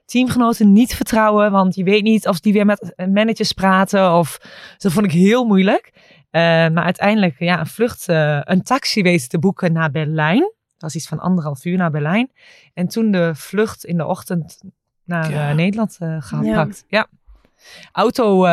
teamgenoten niet vertrouwen, want je weet niet of die weer met managers praten. Of dat vond ik heel moeilijk. Eh, maar uiteindelijk ja, een vlucht, eh, een taxi weten te boeken naar Berlijn. Dat was iets van anderhalf uur naar Berlijn. En toen de vlucht in de ochtend naar
Ja.
eh, Nederland eh gehad. Ja. Auto eh,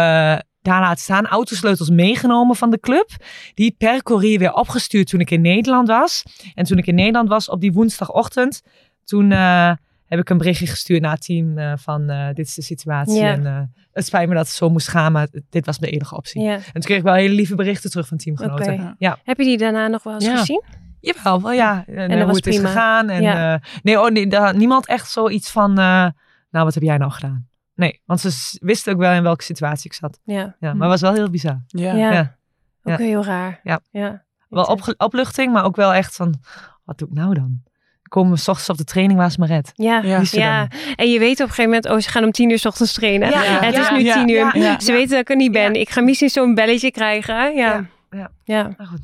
daar laten staan, autosleutels meegenomen van de club. Die per courier weer opgestuurd toen ik in Nederland was. En toen ik in Nederland was op die woensdagochtend, toen eh, heb ik een berichtje gestuurd naar het team eh, van eh, dit is de situatie.
Ja.
En eh, het spijt me dat het zo moest gaan, maar dit was mijn enige optie.
Ja.
En toen kreeg ik wel hele lieve berichten terug van teamgenoten. Ja,
Heb je die daarna nog wel eens
Ja.
gezien?
jawel, wel ja. En,
dat
hoe
was
het is gegaan. En,
Ja.
eh, nee, oh, nee daar, niemand echt zoiets van, eh, nou wat heb jij nou gedaan? Nee, want ze wisten ook wel in welke situatie ik zat.
Ja.
Ja,
Hm.
maar het was wel heel bizar.
Ja.
Ja.
Ja.
Ook
Ja.
heel raar.
Ja.
ja.
Wel opluchting, maar ook wel echt van, wat doe ik nou dan? Komen we 's ochtends op de training, waar is mijn red?
Ja,
Ja.
ja. En je weet op een gegeven moment, oh, ze gaan om tien uur 's ochtends trainen.
Ja.
Het is
Ja.
nu
Ja.
tien uur.
Ja.
Ja.
Ze weten dat ik er niet ben. Ik ga misschien zo'n belletje krijgen. Ja,
Ja.
ja.
Ja. Nou goed.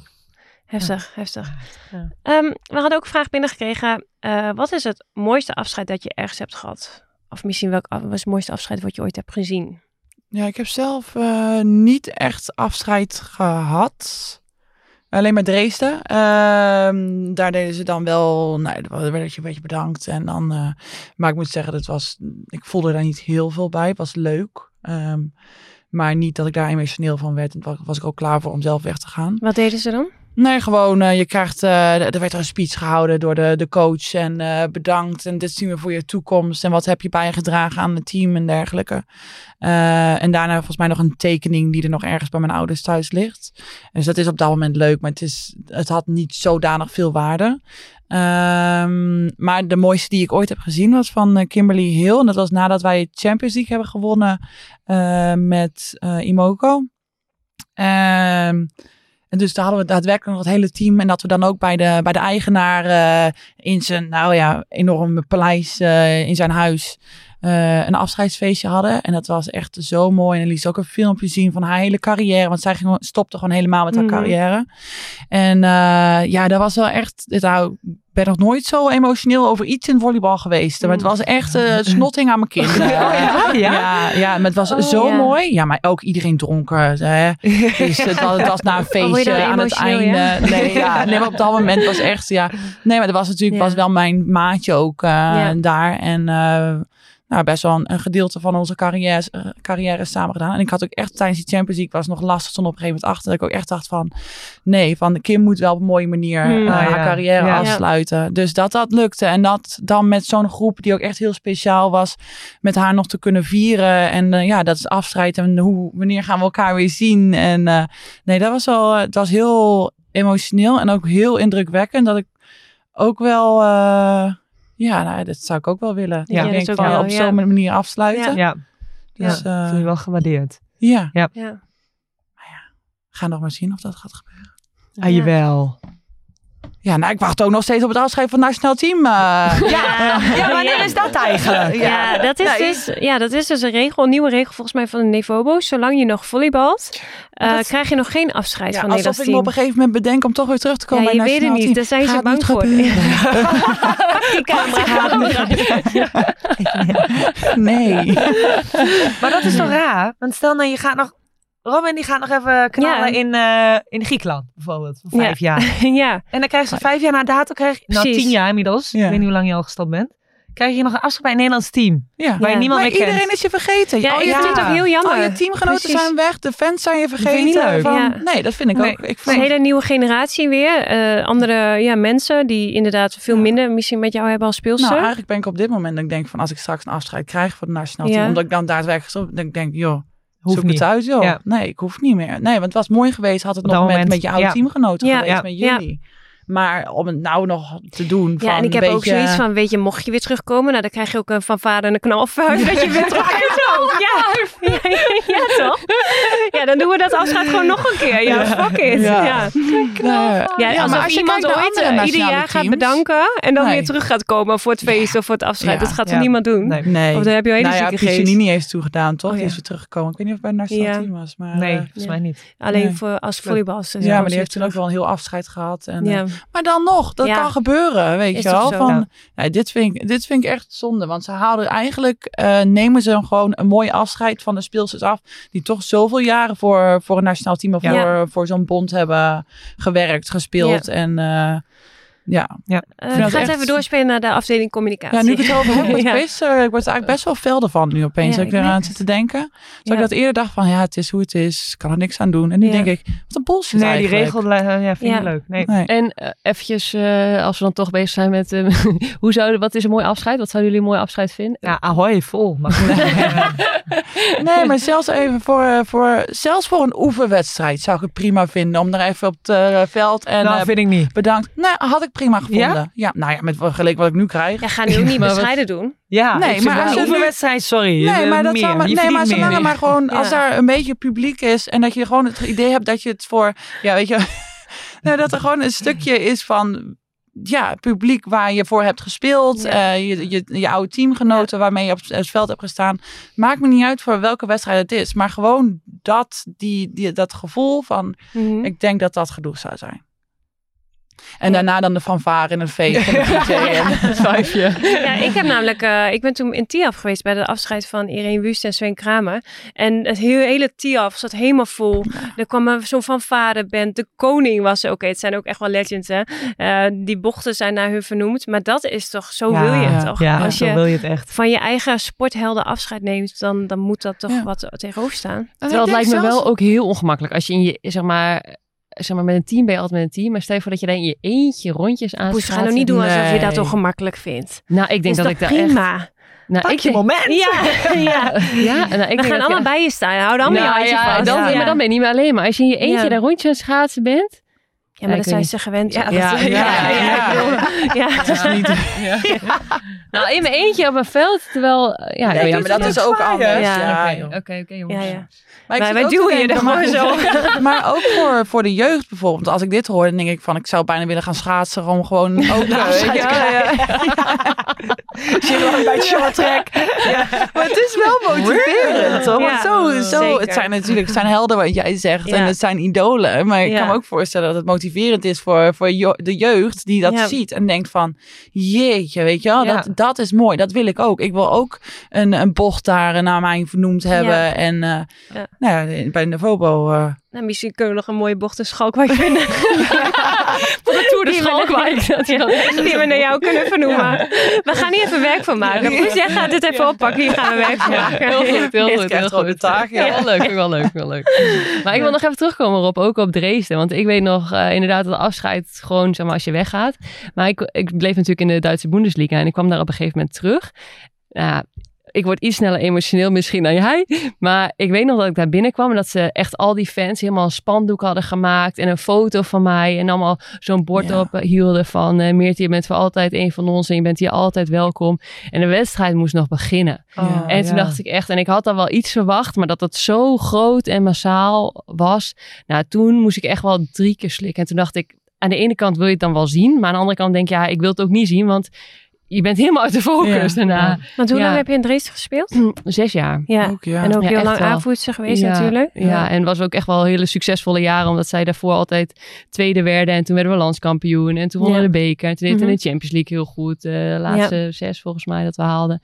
Heftig, heftig.
Ja.
Ehm, we hadden ook een vraag binnengekregen. Eh, wat is het mooiste afscheid dat je ergens hebt gehad? Of misschien welk af- was het mooiste afscheid wat je ooit hebt gezien?
Ja, ik heb zelf eh, niet echt afscheid gehad. Alleen maar Dresden. Ehm, daar deden ze dan wel, nou, daar werd je een beetje bedankt. En dan, eh, maar ik moet zeggen, dat was, ik voelde daar niet heel veel bij. Het was leuk. Ehm, maar niet dat ik daar emotioneel van werd. En was, was ik ook klaar voor om zelf weg te gaan.
Wat deden ze dan?
Nee, gewoon, eh, je krijgt, eh, er werd er een speech gehouden door de, de coach en eh, bedankt en dit zien we voor je toekomst en wat heb je bijgedragen aan het team en dergelijke. En daarna volgens mij nog een tekening die er nog ergens bij mijn ouders thuis ligt. Dus dat is op dat moment leuk, maar het, is, het had niet zodanig veel waarde. Ehm, maar de mooiste die ik ooit heb gezien was van Kimberly Hill. En dat was nadat wij Champions League hebben gewonnen met Imoco. Ehm, en dus daar hadden we daadwerkelijk nog het hele team. En dat we dan ook bij de, bij de eigenaar eh, in zijn, nou ja, enorme paleis eh, in zijn huis. Eh, een afscheidsfeestje hadden. En dat was echt zo mooi. En liet ze ook een filmpje zien van haar hele carrière. Want zij ging, stopte gewoon helemaal met haar
Mhm.
carrière. En eh, ja, dat was wel echt... Nou, ik ben nog nooit zo emotioneel over iets in volleybal geweest. Maar het was echt het snotting aan mijn kin.
ja?
ja, ja, ja, maar het was
Oh,
zo
ja.
mooi. Ja, maar ook iedereen dronken. Hè. Dus het was, het was na een
je
feestje aan het einde.
ja?
Nee, ja, nee, maar op dat moment was echt, ja. Nee, maar dat was natuurlijk
Ja.
was wel mijn maatje ook
Ja.
daar. En nou, best wel een, een gedeelte van onze carrière, eh, carrière samen gedaan. En ik had ook echt tijdens die Champions League was nog lastig, stond op een gegeven moment achter. Dat ik ook echt dacht van, nee, van Kim moet wel op een mooie manier
Hmm.
eh, haar carrière
Ja.
afsluiten. Dus dat dat lukte. En dat dan met zo'n groep die ook echt heel speciaal was, met haar nog te kunnen vieren. En eh, ja, dat is afscheid. En hoe, wanneer gaan we elkaar weer zien? En nee, dat was wel, het was heel emotioneel en ook heel indrukwekkend. Dat ik ook wel, ja, nou, dat zou ik ook wel willen.
Ja,
ik
dat
denk
is ook
van
wel,
op
ja.
zo'n manier afsluiten.
Ja,
Dus,
ja.
eh,
voel je wel gewaardeerd.
ja,
Ja.
ga nog maar zien of dat gaat gebeuren.
Ah, jawel.
Ja, nou, ik wacht ook nog steeds op het afscheid van het nationaal team. eh.
Ja,
Ja, wanneer is dat eigenlijk?
Ja, dat is,
Nou,
dus, ja, dat is dus een regel, een nieuwe regel volgens mij van de Nevobo. Zolang je nog volleybalt, eh,
Dat-
krijg je nog geen afscheid
Ja,
van het
alsof ik me op
team.
een gegeven moment bedenk om toch weer terug te komen
Ja,
bij
je
het
weet het niet,
team.
daar zijn ze
Gaat
bang
niet
voor.
gebeuren.
Die camera.
Nee.
Maar dat is toch raar? Want stel nou, je gaat nog... Robin die gaat nog even knallen
Ja.
in, eh, in Griekenland bijvoorbeeld. Voor vijf jaar.
ja,
En dan krijg je vijf jaar na dato, krijg je, nou tien jaar inmiddels.
Ja.
Ik weet niet hoe lang je al gestopt bent. Krijg je nog een afspraak bij een Nederlands team.
Ja.
Waar je
Ja.
niemand
Maar
meer kent.
iedereen is je vergeten.
ja,
al, je,
vind het
ja.
ook heel jammer.
al je teamgenoten
Precies.
zijn weg. De fans zijn je
vind ik
vergeten.
niet leuk.
Van,
Ja.
Nee, dat vind ik
Nee.
ook. Ik
Het is
vind,
een hele nieuwe generatie weer. Eh, andere ja, mensen die inderdaad veel minder misschien met jou hebben als speelster.
nou, eigenlijk ben ik op dit moment dat ik denk van als ik straks een afscheid krijg voor het nationaal team, omdat ik dan daadwerkelijk stop, dan denk ik, joh, Zoek
niet.
het uit, joh.
Ja.
Nee, ik hoef niet meer. Nee, want het was mooi geweest, had het
Op
nog met,
moment,
met je oude
ja.
teamgenoten
Ja.
geweest, met jullie. Maar om het nou nog te doen van
Ja, en ik heb ook zoiets van, weet je, mocht je weer terugkomen, nou dan krijg je ook een van vader en een knalfuif dat je weer terug Ja, ja, ja, toch? Ja, dan doen we dat afscheid gewoon nog een keer. Ja, fuck it.
Ja.
Ja,
Ja,
ja,
Ja,
alsof
maar als je
iemand ooit eh, ieder jaar gaat
teams-
bedanken en dan
Nee.
weer terug gaat komen voor het feest of voor het afscheid.
Ja.
Dat gaat
Ja.
er niemand doen.
Nee.
Nee.
Of dan heb je een hele
nou ja,
zieke geest.
Piccinini heeft toegedaan, toch?
Oh,
Die is weer teruggekomen. Ik weet niet of het bij het nationaal
Ja.
team was. Maar,
Nee,
eh,
volgens
Ja.
mij niet.
Alleen
Nee.
voor als volleybalster.
ja, maar die heeft toen ook wel een heel afscheid gehad. En, eh. Maar dan nog, dat kan gebeuren, weet je wel. Van, dit, vind ik, dit vind ik echt zonde. Want ze halen eigenlijk, eh, nemen ze gewoon een mooi afscheid van de speelsters af. Die toch zoveel jaren voor, voor een nationaal team of
Ja.
voor, voor zo'n bond hebben gewerkt, gespeeld. En ja. Vind
ik
dat
ga het
echt-
even doorspelen naar de afdeling communicatie.
ja, nu ik het over heb
Ja.
eh, ik word er eigenlijk best wel velden van nu opeens.
Ja,
dat ik eraan
merk
zit te denken.
Ja.
ik dat eerder dacht van, ja, het is hoe het is. Ik kan er niks aan doen. En nu
Ja.
denk ik, wat een bullshit
Nee, die regel eh, ja, vind ik
Ja.
leuk. Nee.
Nee.
En eventjes, eh, als we dan toch bezig zijn met... hoe zouden, wat is een mooi afscheid? Wat zouden jullie een mooi afscheid vinden?
Ja, ahoy, vol. Maar.
Nee, maar zelfs even voor, voor, zelfs voor een oefenwedstrijd zou ik het prima vinden. Om er even op het eh, veld en
nou, vind ik niet.
bedankt. Nee, had ik prima gevonden. Ja, nou ja, met vergeleken wat ik nu krijg.
Ja, ga nu ook niet bescheiden doen.
Ja,
Nee, maar als je
een oefenwedstrijd, sorry.
Nee,
Eh,
maar, dat
meer.
zou maar,
Je
nee, maar zolang
meer.
er maar gewoon, als daar een beetje publiek is en dat je gewoon het idee hebt dat je het voor, ja, weet je, nou, dat er gewoon een stukje is van, ja, publiek waar je voor hebt gespeeld,
Ja.
eh, je, je, je oude teamgenoten waarmee je op het veld hebt gestaan. Maakt me niet uit voor welke wedstrijd het is, maar gewoon dat, die, die, dat gevoel van,
Mhm.
ik denk dat dat genoeg zou zijn. En daarna dan de fanfare in een feest. En de DJ en het vijfje.
Ja, ik heb namelijk, eh, ik ben toen in TIAF geweest bij de afscheid van Irene Wust en Sven Kramer. En het hele, hele TIAF zat helemaal vol. Er kwam zo'n fanfareband. De koning was er. Oké, het zijn ook echt wel legends, hè. Eh, die bochten zijn naar hun vernoemd. Maar dat is toch, zo
Ja,
wil je het toch?
Ja,
Als
zo
je
wil je het echt.
van je eigen sporthelden afscheid neemt, dan, dan moet dat toch
Ja.
wat tegenover staan.
Terwijl het lijkt me wel ook heel ongemakkelijk. Als je in je, zeg maar, zeg maar, met een team ben je altijd met een team. Maar stel je voor dat je daar in je eentje rondjes aan
Poes, ga nou niet doen alsof je dat
Nee.
ongemakkelijk vindt.
Nou, ik denk
is
dat
toch
ik daar echt...
prima.
Nou,
Pak
ik
je
denk-
moment.
Ja, ja.
Ja, nou, ik
We
denk
gaan allemaal bij je staan. Hou dan maar je
Nou,
handje
ja,
vast.
dan,
Ja.
Maar dan ben je niet meer alleen. Maar als je in je eentje
Ja.
daar rondje aan het schaatsen bent.
Ja, maar dat zijn
niet.
ze gewend.
Ja,
Ja,
dat-
ja,
ja,
ja.
ik bedoel, ja.
Het is niet...
Nou, in mijn eentje op een veld, terwijl... Ja,
Ja,
ik
ja,
weet
maar dat is ook
zwaaien.
anders.
Ja.
Oké, oké, jongens.
Maar ik
Wij- duwen je er gewoon
maar-
zo.
Maar ook voor, voor de jeugd bijvoorbeeld. Als ik dit hoor, dan denk ik van... Ik zou bijna willen gaan schaatsen om gewoon ook... weet je, ja, ja.
Zie bij het short track.
Maar het is wel motiverend, toch? Want
Ja,
zo, zo,
zeker.
het zijn natuurlijk het zijn helden wat jij zegt.
Ja.
En het zijn idolen. Maar ik
Ja.
kan me ook voorstellen dat het motiverend is voor, voor de jeugd die dat
Ja.
ziet. En denkt van, jeetje, weet je wel,
Ja.
dat, dat is mooi. Dat wil ik ook. Ik wil ook een, een bocht daar naar mij vernoemd hebben.
Ja.
En eh,
Ja.
Nou ja, bij de Vobo... eh,
Nou, misschien kunnen we nog een mooie bocht in Schalkwijk vinden.
Voor de Tour de
Die
Schalkwijk.
Die we naar jou kunnen vernoemen. We gaan hier even werk van maken. Dus jij gaat dit even oppakken. Hier gaan we werk van maken.
Heel goed, heel goed. Heel
gewoon de
goed.
taak, ja.
Ja, wel leuk, wel leuk, wel leuk. Maar ik wil nog even terugkomen op, ook op Dresden. Want ik weet nog eh, inderdaad dat afscheid gewoon, zeg maar, als je weggaat. Maar ik, ik bleef natuurlijk in de Duitse Bundesliga en ik kwam daar op een gegeven moment terug. Nou, ik word iets sneller emotioneel misschien dan jij. Maar ik weet nog dat ik daar binnenkwam en dat ze echt al die fans helemaal een spandoek hadden gemaakt. En een foto van mij en allemaal zo'n bord
Ja.
op eh, hielden van... eh Meertje, je bent voor altijd een van ons en je bent hier altijd welkom. En de wedstrijd moest nog beginnen.
Oh,
En toen
ja.
dacht ik echt, en ik had al wel iets verwacht, maar dat het zo groot en massaal was. Nou, toen moest ik echt wel drie keer slikken. En toen dacht ik, aan de ene kant wil je het dan wel zien, maar aan de andere kant denk ik, ja, ik wil het ook niet zien, want je bent helemaal uit de focus
Ja,
daarna.
Want hoe
Ja.
lang heb je in Dresden gespeeld?
Zes jaar.
Ja.
Ook, ja.
En ook
Ja,
heel lang aanvoerster geweest
ja,
natuurlijk.
Ja, en het was ook echt wel hele succesvolle jaren, omdat zij daarvoor altijd tweede werden. En toen werden we landskampioen. En toen wonnen
Ja.
we de beker. En toen deden we
Mhm.
de Champions League heel goed. eh, De laatste zes volgens mij dat we haalden.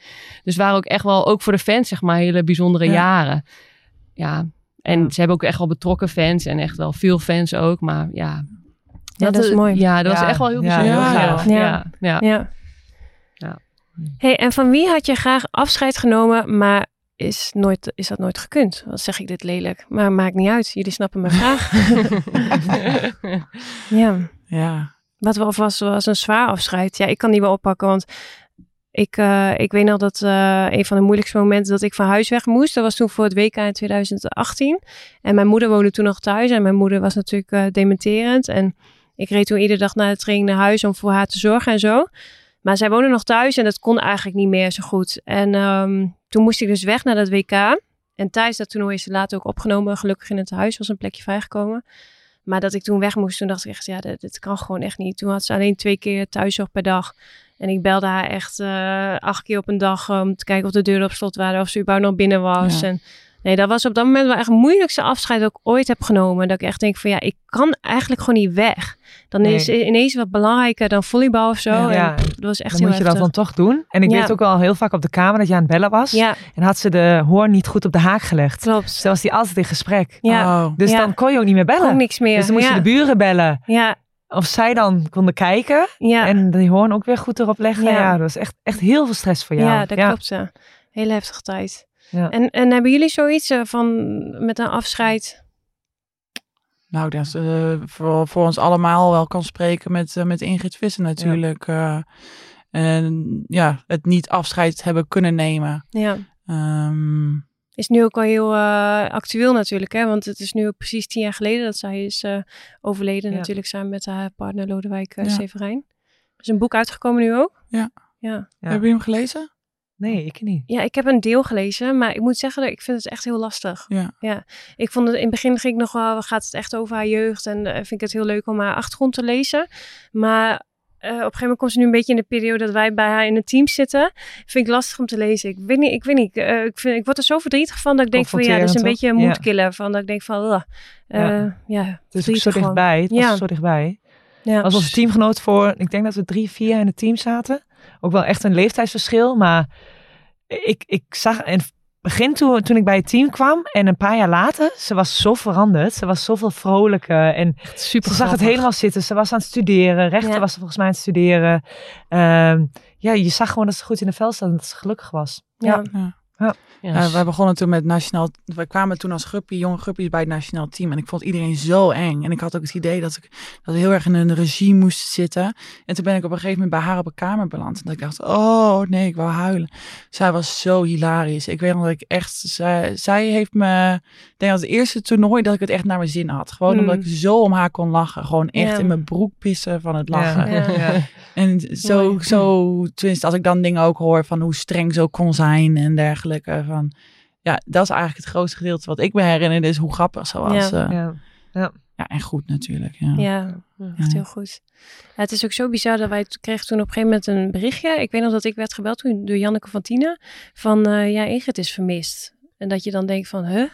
Dus het waren ook echt wel, ook voor de fans zeg maar, hele bijzondere
Ja.
jaren. Ja, en ze hebben ook echt wel betrokken fans. En echt wel veel fans ook. Maar ja...
Ja, dat is mooi.
Ja, dat
Ja,
was echt wel heel
ja,
bijzonder. Ja, ja,
Ja.
Ja.
Hey, en van wie had je graag afscheid genomen, maar is, nooit, is dat nooit gekund? Dan zeg ik dit lelijk, maar maakt niet uit. Jullie snappen mijn vraag. ja.
ja.
Wat wel was, was een zwaar afscheid. Ja, ik kan die wel oppakken, want ik, eh, ik weet nog dat eh, een van de moeilijkste momenten dat ik van huis weg moest, dat was toen voor het WK in 2018. En mijn moeder woonde toen nog thuis en mijn moeder was natuurlijk eh, dementerend. En ik reed toen iedere dag na de training naar huis om voor haar te zorgen en zo. Maar zij woonde nog thuis en dat kon eigenlijk niet meer zo goed. En ehm, toen moest ik dus weg naar dat WK. En tijdens dat toernooi is ze later ook opgenomen. Gelukkig in het huis was een plekje vrijgekomen. Maar dat ik toen weg moest, toen dacht ik echt, ja, dit, dit kan gewoon echt niet. Toen had ze alleen twee keer thuiszorg per dag. En ik belde haar echt eh, acht keer op een dag eh, om te kijken of de deuren op slot waren. Of ze überhaupt nog binnen was.
Ja.
En nee, dat was op dat moment wel echt het moeilijkste afscheid dat ik ooit heb genomen. Dat ik echt denk van, ja, ik kan eigenlijk gewoon niet weg. Dan
Nee.
is ineens wat belangrijker dan volleybal of zo.
Ja.
Dat was echt
Dan
heel
moet je dat dan toch doen. En ik
Ja.
weet ook al heel vaak op de kamer dat je aan het bellen was.
Ja,
En had ze de hoorn niet goed op de haak gelegd.
klopt.
Zo was die altijd in gesprek.
Ja,
Oh.
Dus
Ja.
dan kon je ook niet meer
kon
bellen.
niks meer.
Dus dan moest
ja.
je de buren bellen.
Ja,
Of zij dan konden kijken.
ja.
En die hoorn ook weer goed erop leggen.
Ja.
Ja, dat was echt, echt heel veel stress voor jou.
Ja, dat klopt. Ja. Hele heftige tijd.
Ja.
En, en hebben jullie zoiets eh, van met een afscheid?
Nou, dat is eh, voor, voor ons allemaal wel kan spreken met, eh, met Ingrid Visser natuurlijk. en ja, het niet afscheid hebben kunnen nemen.
Ja.
Ehm,
Is nu ook wel heel actueel natuurlijk, hè? Want het is nu ook precies tien jaar geleden dat zij is overleden.
Ja.
Natuurlijk samen met haar partner Lodewijk
Ja.
Severijn. Er is een boek uitgekomen nu ook.
Ja.
Ja.
Hebben jullie hem gelezen?
Nee, ik niet.
Ja, ik heb een deel gelezen, maar ik moet zeggen, dat ik vind het echt heel lastig.
Ja.
Ik vond het in het begin ging ik nog wel, gaat het echt over haar jeugd en eh, vind ik het heel leuk om haar achtergrond te lezen. Maar eh, op een gegeven moment komt ze nu een beetje in de periode dat wij bij haar in het team zitten. Vind ik lastig om te lezen. Ik weet niet, ik weet niet. eh, ik, vind, ik word er zo verdrietig van dat ik denk van ja, dat is een beetje een moedkiller. Van dat ik denk van, eh, ja,
Ja. Ook
verdrietig
zo dichtbij. Het was
Ja.
zo dichtbij.
Ja.
Als onze teamgenoot voor, ik denk dat we drie, vier jaar in het team zaten. Ook wel echt een leeftijdsverschil. Maar ik, ik zag in het begin toen, toen ik bij het team kwam. En een paar jaar later, ze was zo veranderd. Ze was zoveel vrolijker. En
Super
ze zag het helemaal zitten. Ze was aan het studeren. Rechter
Ja.
was ze volgens mij aan het studeren. Ehm, ja, je zag gewoon dat ze goed in de vel zat en dat ze gelukkig was.
Ja.
Ja.
Ja,
Eh, wij begonnen toen met nationaal. We kwamen toen als gruppie, jonge gruppies bij het nationaal team. En ik vond iedereen zo eng. En ik had ook het idee dat ik dat ik heel erg in een regime moest zitten. En toen ben ik op een gegeven moment bij haar op een kamer beland. En dat ik dacht, oh nee, ik wou huilen. Zij was zo hilarisch. Ik weet nog dat ik echt. Zij, zij heeft me. Ik denk dat het eerste toernooi dat ik het echt naar mijn zin had. Gewoon
Mm.
omdat ik zo om haar kon lachen. Gewoon echt in mijn broek pissen van het lachen.
Ja.
Ja.
En zo,
Mooi.
zo, tenminste, als ik dan dingen ook hoor van hoe streng zo kon zijn en dergelijke. Van, ja, dat is eigenlijk het grootste gedeelte wat ik me herinner, is hoe grappig ze was.
Ja.
Ja,
Ja.
ja en goed natuurlijk. Ja.
Ja, echt heel goed. Ja, het is ook zo bizar dat wij kregen toen op een gegeven moment een berichtje. Ik weet nog dat ik werd gebeld toen door Janneke van Tienen. Van eh, ja, Ingrid is vermist. En dat je dan denkt van, huh?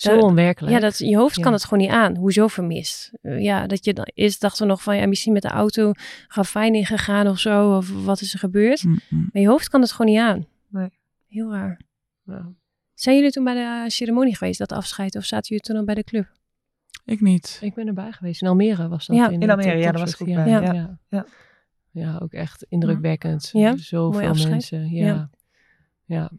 Zo onwerkelijk.
Ja, dat, je hoofd kan
Ja.
het gewoon niet aan. Hoezo vermist? Eh, ja, dat je dan eerst dachten we nog van ja, misschien met de auto ravijn ingegaan of zo. Of wat is er gebeurd?
Mm, mm.
Maar je hoofd kan het gewoon niet aan.
Nee.
Heel raar.
Ja.
Zijn jullie toen bij de eh, ceremonie geweest, dat afscheid? Of zaten jullie toen al bij de club?
Ik niet.
Ik ben erbij geweest. In Almere was dat.
Ja,
in,
in Almere, ja, daar
topsoort.
was ik ook
ja,
bij,
Ja.
ja.
Ja.
Ja.
ook echt indrukwekkend.
Ja? Mooi
Zoveel
afscheid.
mensen. Ja.
Ja.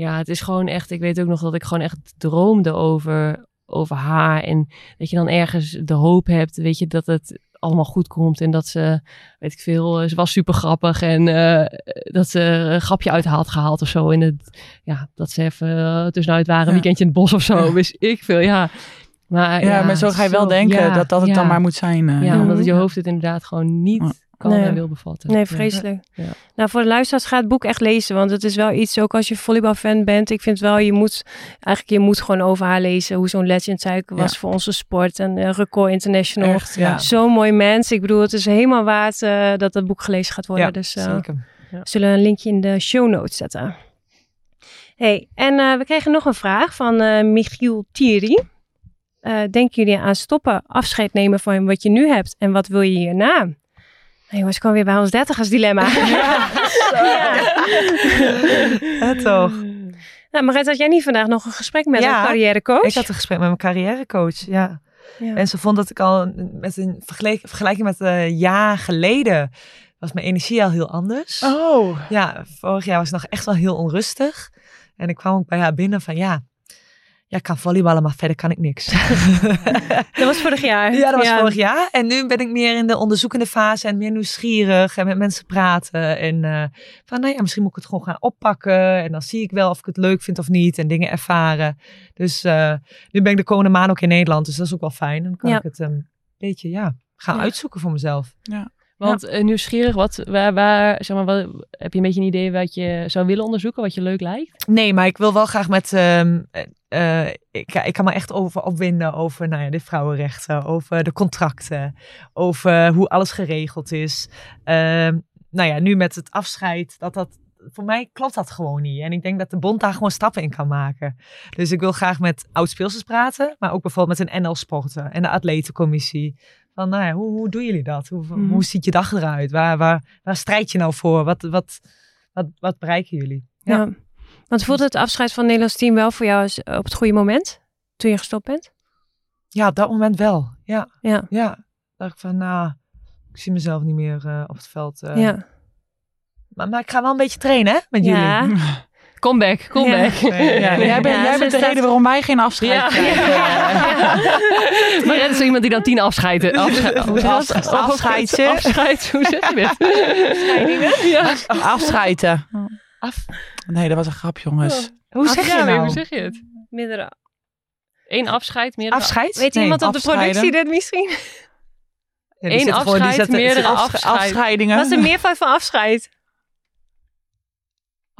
Ja. Het is gewoon echt. Ik weet ook nog dat ik gewoon echt droomde over, over haar. En dat je dan ergens de hoop hebt, weet je, dat het allemaal goed komt. En dat ze, weet ik veel, eh, ze was super grappig. En eh, dat ze een grapje uit had gehaald of zo. In het, ja, dat ze even uh, tussenuit waren, een weekendje in het bos of zo. Wist ik veel, ja. Maar,
Ja, maar zo ga je wel denken
ja,
dat dat het
ja.
dan maar moet zijn. eh.
Ja, omdat het je hoofd het inderdaad gewoon niet. Kan
Nee.
en wil bevatten.
Nee, vreselijk.
Ja.
Nou, voor de luisteraars ga het boek echt lezen. Want het is wel iets, ook als je volleybalfan bent. Ik vind wel, je moet eigenlijk je moet gewoon over haar lezen. Hoe zo'n legend zij was
Ja.
voor onze sport. En eh, Record International.
Echt.
Zo'n mooi mens. Ik bedoel, het is helemaal waard eh, dat dat boek gelezen gaat worden. Dus eh,
zeker.
we zullen een linkje in de show notes zetten. Hey, en we kregen nog een vraag van Michiel Thierry. Denken jullie aan stoppen, afscheid nemen van wat je nu hebt en wat wil je hierna? Nou, jongens, ik kwam weer bij ons dertigers dilemma.
Ja, toch.
Nou, Marit, had jij niet vandaag nog een gesprek met
Ja,
een carrièrecoach?
Ik had een gesprek met mijn carrièrecoach, ja.
Ja.
En ze vond dat ik al met een vergelijk- vergelijking met een jaar geleden was mijn energie al heel anders.
Oh,
Ja, vorig jaar was ik nog echt wel heel onrustig. En ik kwam ook bij haar binnen van ja, ja, ik kan volleyballen, maar verder kan ik niks.
Dat was vorig jaar.
Ja, dat was vorig jaar. En nu ben ik meer in de onderzoekende fase en meer nieuwsgierig en met mensen praten. En eh, van, nou ja, misschien moet ik het gewoon gaan oppakken. En dan zie ik wel of ik het leuk vind of niet en dingen ervaren. Dus eh, nu ben ik de komende maand ook in Nederland, dus dat is ook wel fijn. Dan kan
Ja.
ik het een beetje, ja, gaan
Ja.
uitzoeken voor mezelf.
Want eh, nieuwsgierig, wat, waar, waar, zeg maar, wat, heb je een beetje een idee wat je zou willen onderzoeken, wat je leuk lijkt?
Nee, maar ik wil wel graag met. eh, ik, ik kan me echt over opwinden over nou ja, de vrouwenrechten, over de contracten, over hoe alles geregeld is. Ehm, nou ja, nu met het afscheid, dat dat. Voor mij klopt dat gewoon niet. En ik denk dat de bond daar gewoon stappen in kan maken. Dus ik wil graag met oud-speelsters praten, maar ook bijvoorbeeld met een NL-sporten en de atletencommissie. Van, nou ja, hoe, hoe doen jullie dat? Hoe,
Mhm.
hoe ziet je dag eruit? Waar, waar, waar strijd je nou voor? Wat, wat, wat, wat bereiken jullie?
Ja.
Ja.
Want voelde het afscheid van het Nederlands team wel voor jou eens op het goede moment? Toen je gestopt bent?
Ja, op dat moment wel. Ja,
Ja.
ja. dacht ik van, nou, ik zie mezelf niet meer eh, op het veld. eh.
ja.
Maar, maar ik ga wel een beetje trainen, hè, met
Ja.
Comeback, comeback.
Ja.
ja, jij bent,
Ja,
jij bent de reden waarom wij geen afscheid
Ja.
krijgen.
maar het is iemand die dan tien afscheiden. Afscheid, hoe zeg je dat?
Afscheidje.
Afscheid, hoe zeg je dit? Ja.
Afscheiden.
Af.
Nee, dat was een grap, jongens.
Hoe zeg je
nee,
nou?
hoe zeg je het?
Meerdere.
Eén afscheid, meerdere
Afscheid?
Weet
Nee,
iemand op de
afscheiden.
productie dit misschien?
Eén afscheid, meerdere
Afscheidingen.
Wat is de meervoud van afscheid?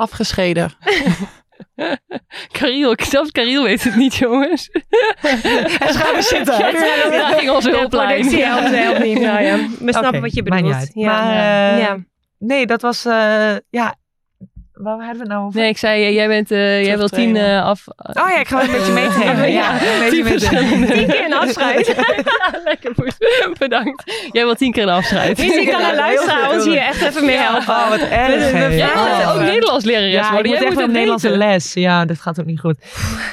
Afgescheiden.
Kariel, ik zelfs Kariel weet het niet, jongens.
En gaan we zitten.
Ja, daar ging onze hulplijn.
productie helpt, helpt niet. Nou ja, we snappen wat je bedoelt.
uit.
Ja.
Maar,
ja.
eh,
ja.
Nee, dat was, eh, ja, waar hadden we het nou over?
Nee, ik zei, eh, jij, bent, eh, jij wil tien eh, af...
Oh ja, ik ga wel een beetje meetrainen. Ja, een beetje
Tien verschillende-
meetrainen.
Tien keer een afscheid.
Lekker, Poes. bedankt. Jij wil tien keer een afscheid.
Misschien kan een luisteraar ons hier echt even mee helpen.
Oh, wat erg.
We-
moet
het
ook. Nederlands lerares
Ja, ik
worden.
moet
Jij
echt
moet
een Nederlandse
weten.
les. Ja, dat gaat ook niet goed.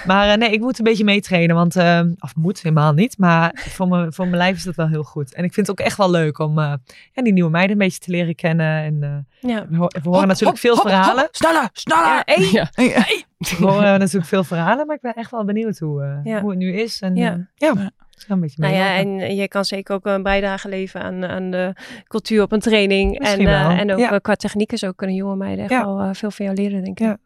Maar eh, nee, ik moet een beetje meetrainen. Want, of moet helemaal niet. Maar voor mijn, voor mijn lijf is dat wel heel goed. En ik vind het ook echt wel leuk om eh, ja, die nieuwe meiden een beetje te leren kennen. En eh,
Ja.
we, ho- we horen natuurlijk veel verhalen.
sneller, sneller.
Ja.
Ja.
We horen natuurlijk veel verhalen, maar ik ben echt wel benieuwd hoe, eh, hoe het nu is. En,
Ja.
eh, ja, een beetje
Nou ja, en je kan zeker ook een bijdrage leveren aan, aan de cultuur op een training. En,
Misschien
eh, en ook eh, qua technieken zo kunnen jonge meiden echt wel eh, veel van jou leren, denk ik.
Ja.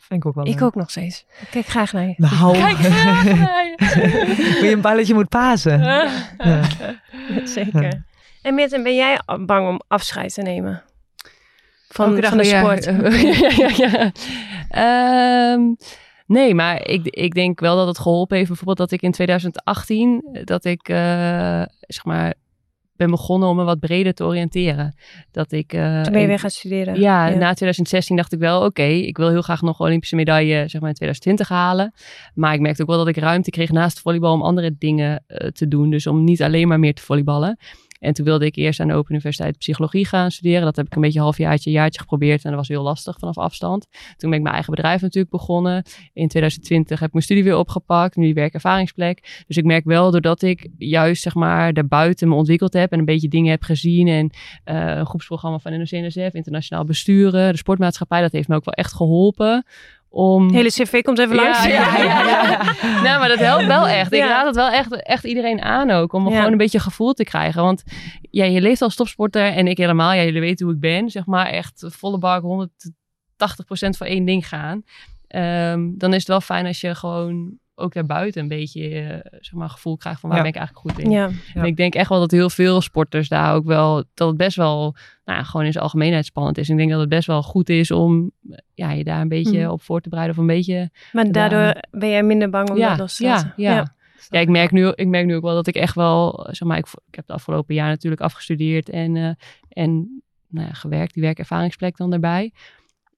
Vind ik ook wel
Ik
leuk.
ook nog steeds. Ik kijk graag naar je.
Nou,
Kijk graag naar je.
hoe je een balletje moet pasen. Ja.
Zeker. En Mirten, ben jij bang om afscheid te nemen? Van, van de sport?
ja, ja, ja. Ehm, nee, maar ik, ik denk wel dat het geholpen heeft. Bijvoorbeeld dat ik in 2018, dat ik eh, zeg maar ben begonnen om me wat breder te oriënteren. Dat ik... eh,
Toen ben je weer gaan studeren.
Ja, na 2016 dacht ik wel, oké, ik wil heel graag nog Olympische medaille zeg maar, in 2020 halen. Maar ik merkte ook wel dat ik ruimte kreeg naast volleybal om andere dingen eh, te doen. Dus om niet alleen maar meer te volleyballen. En toen wilde ik eerst aan de Open Universiteit psychologie gaan studeren. Dat heb ik een beetje halfjaartje, jaartje geprobeerd. En dat was heel lastig vanaf afstand. Toen ben ik mijn eigen bedrijf natuurlijk begonnen. In 2020 heb ik mijn studie weer opgepakt. Nu werkervaringsplek. Dus ik merk wel, doordat ik juist zeg maar daarbuiten me ontwikkeld heb. En een beetje dingen heb gezien. En eh, een groepsprogramma van NOC-NSF, internationaal besturen, de sportmaatschappij. Dat heeft me ook wel echt geholpen om...
Hele cv komt even langs.
Ja, ja, ja, ja. Nou, maar dat helpt wel echt. Ik raad het wel echt, echt iedereen aan ook. Om gewoon een beetje gevoel te krijgen. Want ja, je leeft als topsporter en ik helemaal. Ja, jullie weten hoe ik ben. Zeg maar echt volle bak 180% voor één ding gaan. Ehm, dan is het wel fijn als je gewoon ook daarbuiten een beetje eh, zeg maar, gevoel krijgt van waar
Ja.
ben ik eigenlijk goed in.
Ja.
En ik denk echt wel dat heel veel sporters daar ook wel, dat het best wel, nou gewoon in zijn algemeenheid spannend is. En ik denk dat het best wel goed is om ja, je daar een beetje
Mhm.
op voor te bereiden of een beetje
Maar daardoor ben jij minder bang om
ja,
dat los te
ja, ja. Ja, ik merk, nu, ik merk nu ook wel dat ik echt wel, zeg maar, ik, ik heb de afgelopen jaar natuurlijk afgestudeerd en, eh, en nou ja, gewerkt, die werkervaringsplek dan erbij.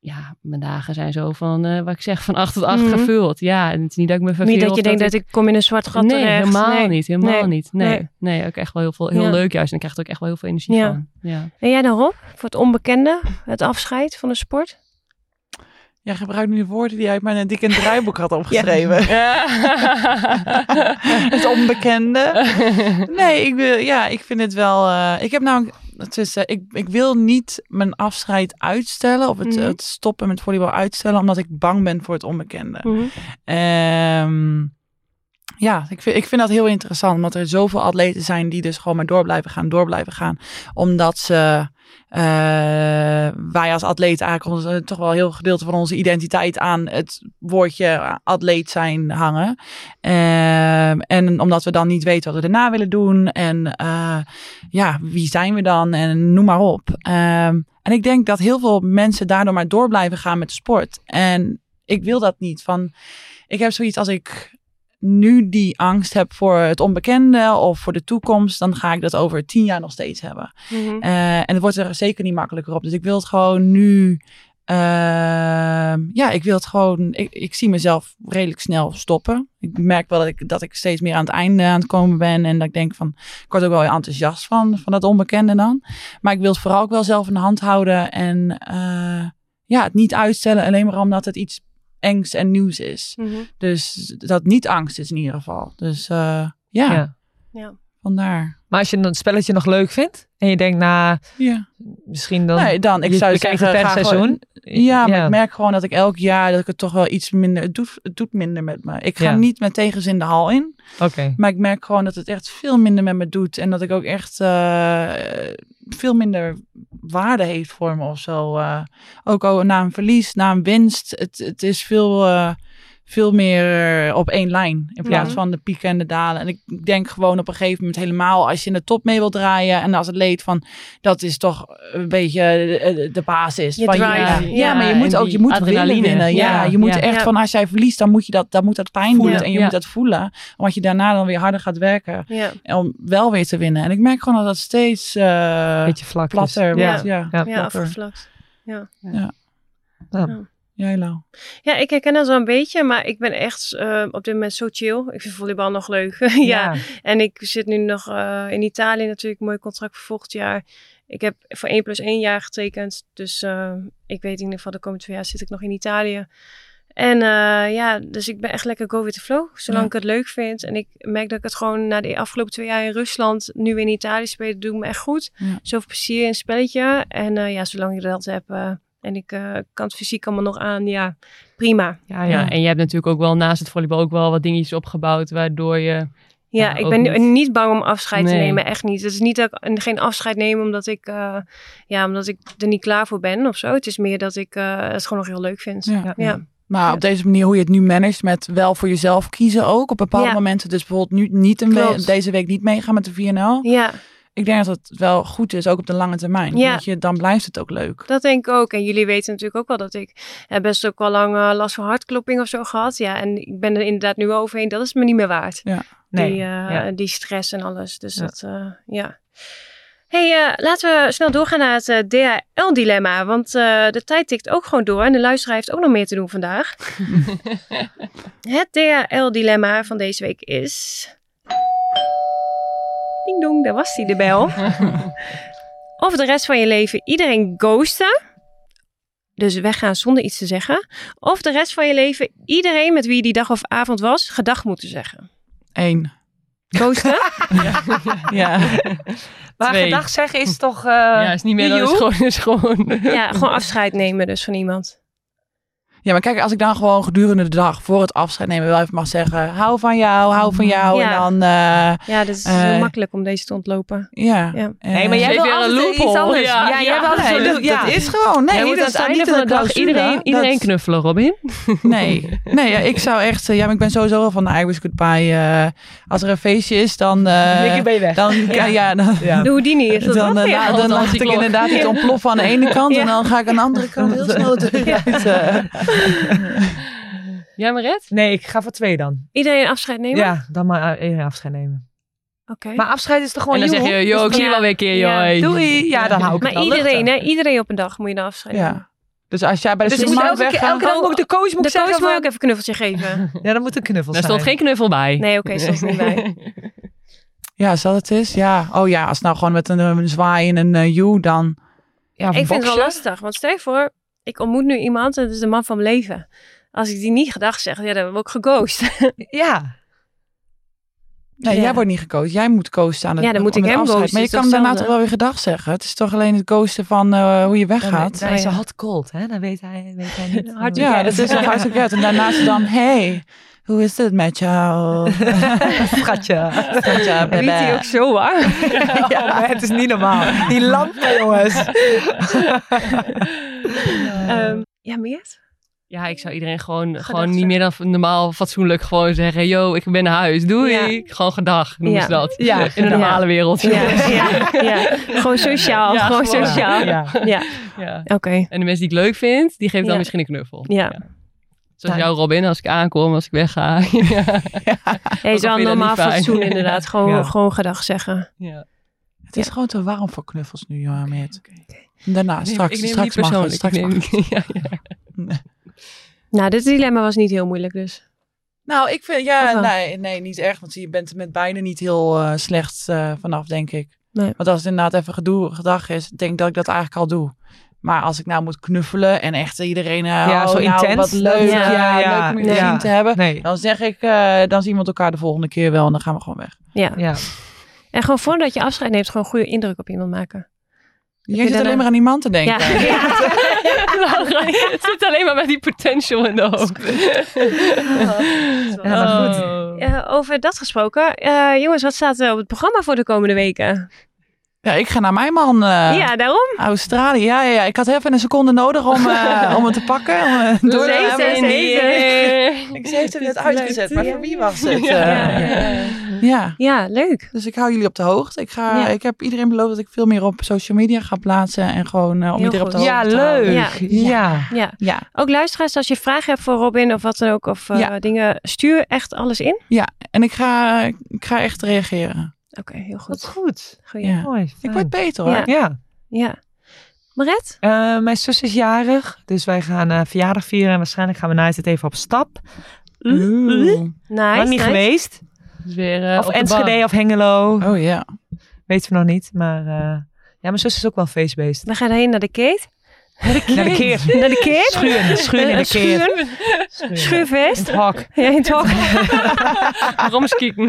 Ja, mijn dagen zijn zo van, eh, wat ik zeg, van acht tot acht
Mhm.
gevuld. Ja, en het is niet dat ik me verveel.
Niet dat je denkt dat ik kom in een zwart gat
Nee,
terecht.
helemaal
Nee.
niet. Helemaal
Nee.
niet. Nee.
Nee.
nee. ook echt wel heel, veel, heel
Ja.
leuk juist. En ik krijg er ook echt wel heel veel energie
Ja.
van. Ja.
En jij dan Rob? Voor het onbekende? Het afscheid van de sport?
Jij gebruikt nu de woorden die uit mijn dikke draaiboek had opgeschreven. het onbekende. Nee, ik, wil, ja, ik vind het wel. eh, ik heb nou. Het is, eh, ik, ik wil niet mijn afscheid uitstellen. Of het,
Mhm.
het stoppen met volleybal uitstellen. Omdat ik bang ben voor het onbekende.
Mhm.
Ehm, ja, ik vind, ik vind dat heel interessant. Omdat er zoveel atleten zijn die dus gewoon maar door blijven gaan, door blijven gaan. Omdat ze, eh, wij als atleten eigenlijk ons, eh, toch wel heel gedeelte van onze identiteit aan het woordje atleet zijn hangen. Ehm, en omdat we dan niet weten wat we daarna willen doen. En eh, ja, wie zijn we dan? En noem maar op. Ehm, en ik denk dat heel veel mensen daardoor maar door blijven gaan met sport. En ik wil dat niet. Van, ik heb zoiets als ik nu die angst heb voor het onbekende of voor de toekomst, dan ga ik dat over tien jaar nog steeds hebben.
Mhm.
Eh, en het wordt er zeker niet makkelijker op. Dus ik wil het gewoon nu. ehm, ja, ik wil het gewoon. Ik, ik zie mezelf redelijk snel stoppen. Ik merk wel dat ik, dat ik steeds meer aan het einde aan het komen ben. En dat ik denk van. Ik word ook wel enthousiast van, van dat onbekende dan. Maar ik wil het vooral ook wel zelf in de hand houden. En eh, ja, het niet uitstellen. Alleen maar omdat het iets engs en nieuws is.
Mhm.
Dus dat niet angst is in ieder geval. Dus eh, ja,
Ja.
Ja.
Vandaar.
Maar als je een spelletje nog leuk vindt en je denkt, nou,
Ja.
misschien dan...
nee, dan. Ik
je
zou zeggen,
het per seizoen.
gewoon- Ja, maar ik merk gewoon dat ik elk jaar dat ik het toch wel iets minder. Het doet, het doet minder met me. Ik ga
Ja.
niet met tegenzin de hal in.
Oké.
Maar ik merk gewoon dat het echt veel minder met me doet. En dat ik ook echt eh, veel minder waarde heeft voor me of zo. eh. ook al na een verlies, na een winst. Het, het is veel, eh, veel meer op één lijn. In plaats
Ja.
van de pieken en de dalen. En ik denk gewoon op een gegeven moment helemaal als je in de top mee wil draaien. En als het leed van dat is toch een beetje de, de basis.
Je
van
drive,
ja,
ja.
ja, maar je moet ook je moet willen
adrenaline.
winnen. Ja,
Ja,
je moet
ja.
echt
Ja.
van als jij verliest, dan moet je dat, dan moet dat pijn
Voelen,
doen. En je
ja.
moet dat voelen. Omdat je daarna dan weer harder gaat werken
Ja.
om wel weer te winnen. En ik merk gewoon dat dat steeds eh
Beetje vlak.
platter
Ja.
wordt. Ja.
Ja.
Ja,
platter.
afgevlakt. Ja.
Jij, Lau?
ja, ik herken dat wel een beetje, maar ik ben echt eh, op dit moment zo chill. Ik vind volleybal nog leuk. ja.
Ja.
En ik zit nu nog eh, in Italië natuurlijk, mooi contract voor volgend jaar. Ik heb voor 1 plus 1 jaar getekend. Dus eh, ik weet in ieder geval de komende twee jaar zit ik nog in Italië. En ja, dus ik ben echt lekker go with the flow. Zolang
Ja.
ik het leuk vind. En ik merk dat ik het gewoon na de afgelopen twee jaar in Rusland, nu in Italië spelen, doe me echt goed.
Ja.
Zoveel plezier in het spelletje. En ja, zolang je dat hebt, En ik eh, kan het fysiek allemaal nog aan. Ja, prima.
Ja,
Ja, en je hebt natuurlijk ook wel naast het volleybal ook wel wat dingetjes opgebouwd, waardoor je...
Ja,
Ja,
ik ben
niet.
niet. bang om afscheid te nemen. Echt niet. Het is niet dat ik geen afscheid neem omdat ik, eh, ja, omdat ik er niet klaar voor ben of zo. Het is meer dat ik eh, het gewoon nog heel leuk vind.
Ja.
Ja.
Maar op deze manier hoe je het nu managt met wel voor jezelf kiezen ook. Op bepaalde
Ja.
momenten dus bijvoorbeeld nu niet een we- deze week niet meegaan met de 4NL.
ja,
Ik denk dat het wel goed is, ook op de lange termijn.
Ja.
Je, dan blijft het ook leuk.
dat denk ik ook. En jullie weten natuurlijk ook wel dat ik heb best ook wel lang eh, last van hartklopping of zo gehad. Ja, en ik ben er inderdaad nu overheen. Dat is me niet meer waard.
nee.
Die, eh,
ja.
die stress en alles. Dus
Ja.
dat, eh, ja. hey, eh, laten we snel doorgaan naar het eh, DHL-dilemma. Want eh, de tijd tikt ook gewoon door. En de luisteraar heeft ook nog meer te doen vandaag. het DHL-dilemma van deze week is... Ding dong, daar was hij, de bel. of de rest van je leven iedereen ghosten. Dus weggaan zonder iets te zeggen. Of de rest van je leven iedereen met wie je die dag of avond was, gedag moeten zeggen.
Eén.
Ghosten?
Ja.
Maar
Twee.
gedag zeggen is toch... eh,
ja, is niet meer dan is gewoon, is gewoon.
ja, gewoon afscheid nemen dus van iemand.
Ja, maar kijk, als ik dan gewoon gedurende de dag voor het afscheid nemen wel even mag zeggen... hou van jou, hou van jou.
Ja.
En dan, eh,
Ja, dat is
Eh.
heel makkelijk om deze te ontlopen.
ja.
Ja.
Eh,
Nee, maar jij wil
weer een
iets
loophole.
anders.
Ja,
Ja, jij
Nee, dat,
ja.
dat is gewoon. Nee,
moet
dat
aan het einde
niet
van de dag iedereen, iedereen
Dat-
knuffelen, Robin.
Nee, nee ja, ik zou echt... eh, Ja, maar ik ben sowieso wel van de Irish Goodbye. eh, als er een feestje is, dan... eh,
Ik ben je weg.
dan, ja. Ja, dan,
Ja.
De Houdini is dat
dan,
wel?
eh, dan
want
laat ik inderdaad iets
Ja.
ontploffen aan de ene kant. En dan ga ik aan de andere kant heel snel uit. eh.
Jij Maret?
Nee, ik ga voor twee dan.
Iedereen afscheid nemen?
Ja, dan maar eh, even afscheid nemen.
Oké.
Maar afscheid is toch gewoon
en dan zeg je, yo, ik zie je wel weer een keer,
Ja.
joh.
Doei. Ja, dan hou ik
Maar
het wel
iedereen, hè? Iedereen op een dag moet je dan afscheid nemen.
Ja. Dus als jij bij de
Dus
supermarkt
elke, keer,
weggaat...
elke dag moet ik de coach moet
De
ik zeggen
coach moet je ook even een knuffeltje geven.
Ja, dan moet een knuffel
Daar
zijn.
stond geen knuffel bij.
Nee, oké, stond er niet bij.
Ja, zal het is? Ja. Oh ja, als nou gewoon met een, een zwaai en een uh, you, dan...
Ja,
Ik vind het wel lastig. Want stel je voor, ik ontmoet nu iemand, en dat is de man van mijn leven. Als ik die niet gedag zeg, ja, dan word ik geghost.
Ja.
Nee,
Ja.
jij wordt niet gekozen. Jij moet coasten aan het
Ja, dan moet ik hem
afscheid.
ghosten,
Maar je kan daarna toch wel weer gedag zeggen. Het is toch alleen het ghosten van eh, hoe je weggaat.
dan is hij hot cold, hè? Dan weet hij, weet hij niet.
Hard
ja, dat is wel hartstikke. En daarnaast dan, hey, hoe is het met jou?
Schatje.
Schatje,
Riet hij ook zo warm?
Ja, maar het is niet normaal. Die lampen, jongens.
Ehm, ja, Meert?
Ja, ik zou iedereen gewoon, gewoon niet meer dan normaal fatsoenlijk gewoon zeggen, yo, ik ben naar huis, doei.
Ja.
Gewoon gedag, noemen
Ja.
ze dat.
Ja,
In de normale wereld.
Ja, ja, ja. Gewoon sociaal.
Ja,
gewoon sociaal. Ja,
Ja.
Ja.
oké.
En de mensen die ik leuk vind, die geven dan
Ja.
misschien een knuffel.
Ja.
Zoals
Ja.
jou Robin, als ik aankom, als ik wegga. ja.
Ja,
je dat
normaal fatsoen inderdaad. Gewoon,
Ja.
gewoon gedag zeggen.
Ja.
Het is gewoon te warm voor knuffels nu, joh, Meert. Daarna,
Nee,
straks,
ik neem
straks
niet
mag het.
persoonlijk.
Straks mag het.
ja, ja.
Nou, dit dilemma was niet heel moeilijk dus.
Nou, ik vind, ja, nee, nee, niet echt. Want je bent er met beide niet heel eh, slecht eh, vanaf, denk ik.
Nee.
Want als het inderdaad even gedoe, gedag is, denk ik dat ik dat eigenlijk al doe. Maar als ik nou moet knuffelen en echt iedereen, eh,
Ja,
oh,
zo
nou,
intens.
wat leuk,
Ja,
ja,
ja,
leuk om je gezien te hebben.
Nee.
Dan zeg ik, eh, dan zien we elkaar de volgende keer wel en dan gaan we gewoon weg.
Ja.
Ja.
En gewoon voordat je afscheid neemt, gewoon een goede indruk op iemand maken.
Je
je
zit alleen maar aan die man te denken.
Ja.
Het zit alleen maar met die potential in de hoofd.
Ja, maar goed.
Oh.
Eh, over dat gesproken. eh, jongens, wat staat er op het programma voor de komende weken?
Ja, ik ga naar mijn man. eh,
ja, daarom.
Australië, ja, ja, ja. Ik had even een seconde nodig om, eh, om het te pakken. Om, eh, door te
Zeker,
hebben.
zeker.
Ik heeft hem net uitgezet, maar voor wie was het?
Ja.
Eh,
Ja.
ja.
Ja, leuk.
Dus ik hou jullie op de hoogte. Ik, ga,
Ja.
ik heb iedereen beloofd dat ik veel meer op social media ga plaatsen. En gewoon eh, om iedereen op de hoogte
Ja,
te houden.
leuk.
Ja.
Ja.
Ja.
Ja,
Ook luisteraars, als je vragen hebt voor Robin of wat dan ook, of eh,
Ja.
dingen, stuur echt alles in.
en ik ga, ik ga echt reageren.
Oké, heel
Wat
goed.
goed.
Goeie.
Ja.
Mooi.
Ik word beter hoor.
Ja.
Ja.
Ja. Maret?
Eh, mijn zus is jarig, dus wij gaan eh, verjaardag vieren. En waarschijnlijk gaan we na het even op stap.
Oeh.
Nice.
Nog niet
nice.
geweest.
Dus weer, eh,
of Enschede of Hengelo.
Oh ja.
Weten we nog niet. Maar eh, ja, mijn zus is ook wel feestbeest.
We gaan heen naar de Kate.
Naar de keer.
Naar de?
Schuren. Schuren in de keer.
Schuren.
Schuren. In
Schuurfeest.
het hok.
Ja, in het hok.
Waarom eens kijken?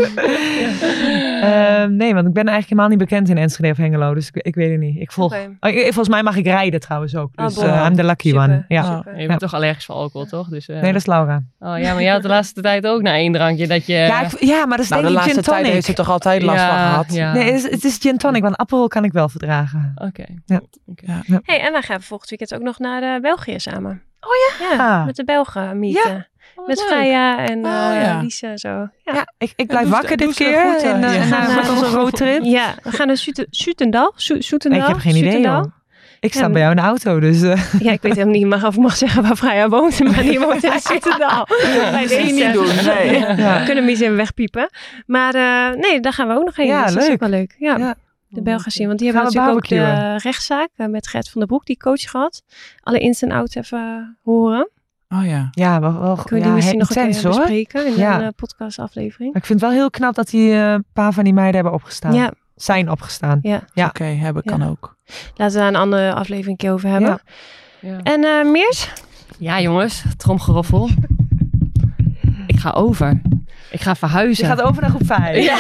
Ehm, nee, want ik ben eigenlijk helemaal niet bekend in Enschede of Hengelo. Dus ik, ik weet het niet. Ik volg. Oh, ik- volgens mij mag ik rijden trouwens ook.
Oh,
Dus
boy.
eh, I'm the lucky
Super.
one. Ja.
Je bent toch allergisch voor alcohol, toch? Dus, eh,
Nee, dat is Laura.
Oh ja, maar jij had de laatste tijd ook na één drankje dat je...
Ja, ik- ja, maar dat is
Nou, de
denk ik
laatste
gin
tijd
tonic.
heeft ze toch altijd last
Ja,
van gehad.
Ja.
Nee, het is, het is gin tonic, want Aperol kan ik wel verdragen.
Oké.
Ja.
Oké.
Hey, en wij gaan volgend weekend ook nog naar eh, België samen. Oh ja? Ja,
Ah.
met de Belgen meeten.
Oh,
met
leuk.
Freya en
Oh,
eh
ja.
Lise en zo. Ja.
Ja, ik, ik blijf
doe
wakker
doe
dit keer.
goed, eh,
en, eh,
ja.
en, eh,
Ja.
onze roadtrip.
Ja, we gaan naar Soeten- Soetendal.
Ik heb geen idee, joh. Ik sta
Ja,
bij jou in de auto, dus... eh,
Ja, ik weet helemaal niet mag, of ik mag zeggen waar Freya woont, maar die woont in Soetendal. Bij
Zie je
deze.
niet doen, nee.
Ja.
We kunnen hem eens even wegpiepen. Maar eh, nee, daar gaan we ook nog heen.
Ja,
dus dat is
leuk.
ook wel leuk. Ja,
Ja.
De Belgen zien. Want die
Gaan
hebben
we
natuurlijk ook de rechtszaak eh, met Gert van der Broek, die coach gehad. Alle ins en outs even horen.
Oh ja.
Ja, wel, wel
Kunnen we
ja,
die misschien nog een
intens,
keer
hoor.
bespreken in
Ja.
een uh, podcastaflevering.
Maar ik vind het wel heel knap dat die eh, een paar van die meiden hebben opgestaan.
Ja,
Zijn opgestaan.
ja.
Ja.
Oké, hebben kan
Ja.
ook.
Laten we daar een andere aflevering een keer over hebben.
Ja.
Ja.
En eh Meers?
Ja, jongens, tromgeroffel. Ik ga over. Ik ga
Je
verhuizen.
gaat over naar groep 5.
Ja.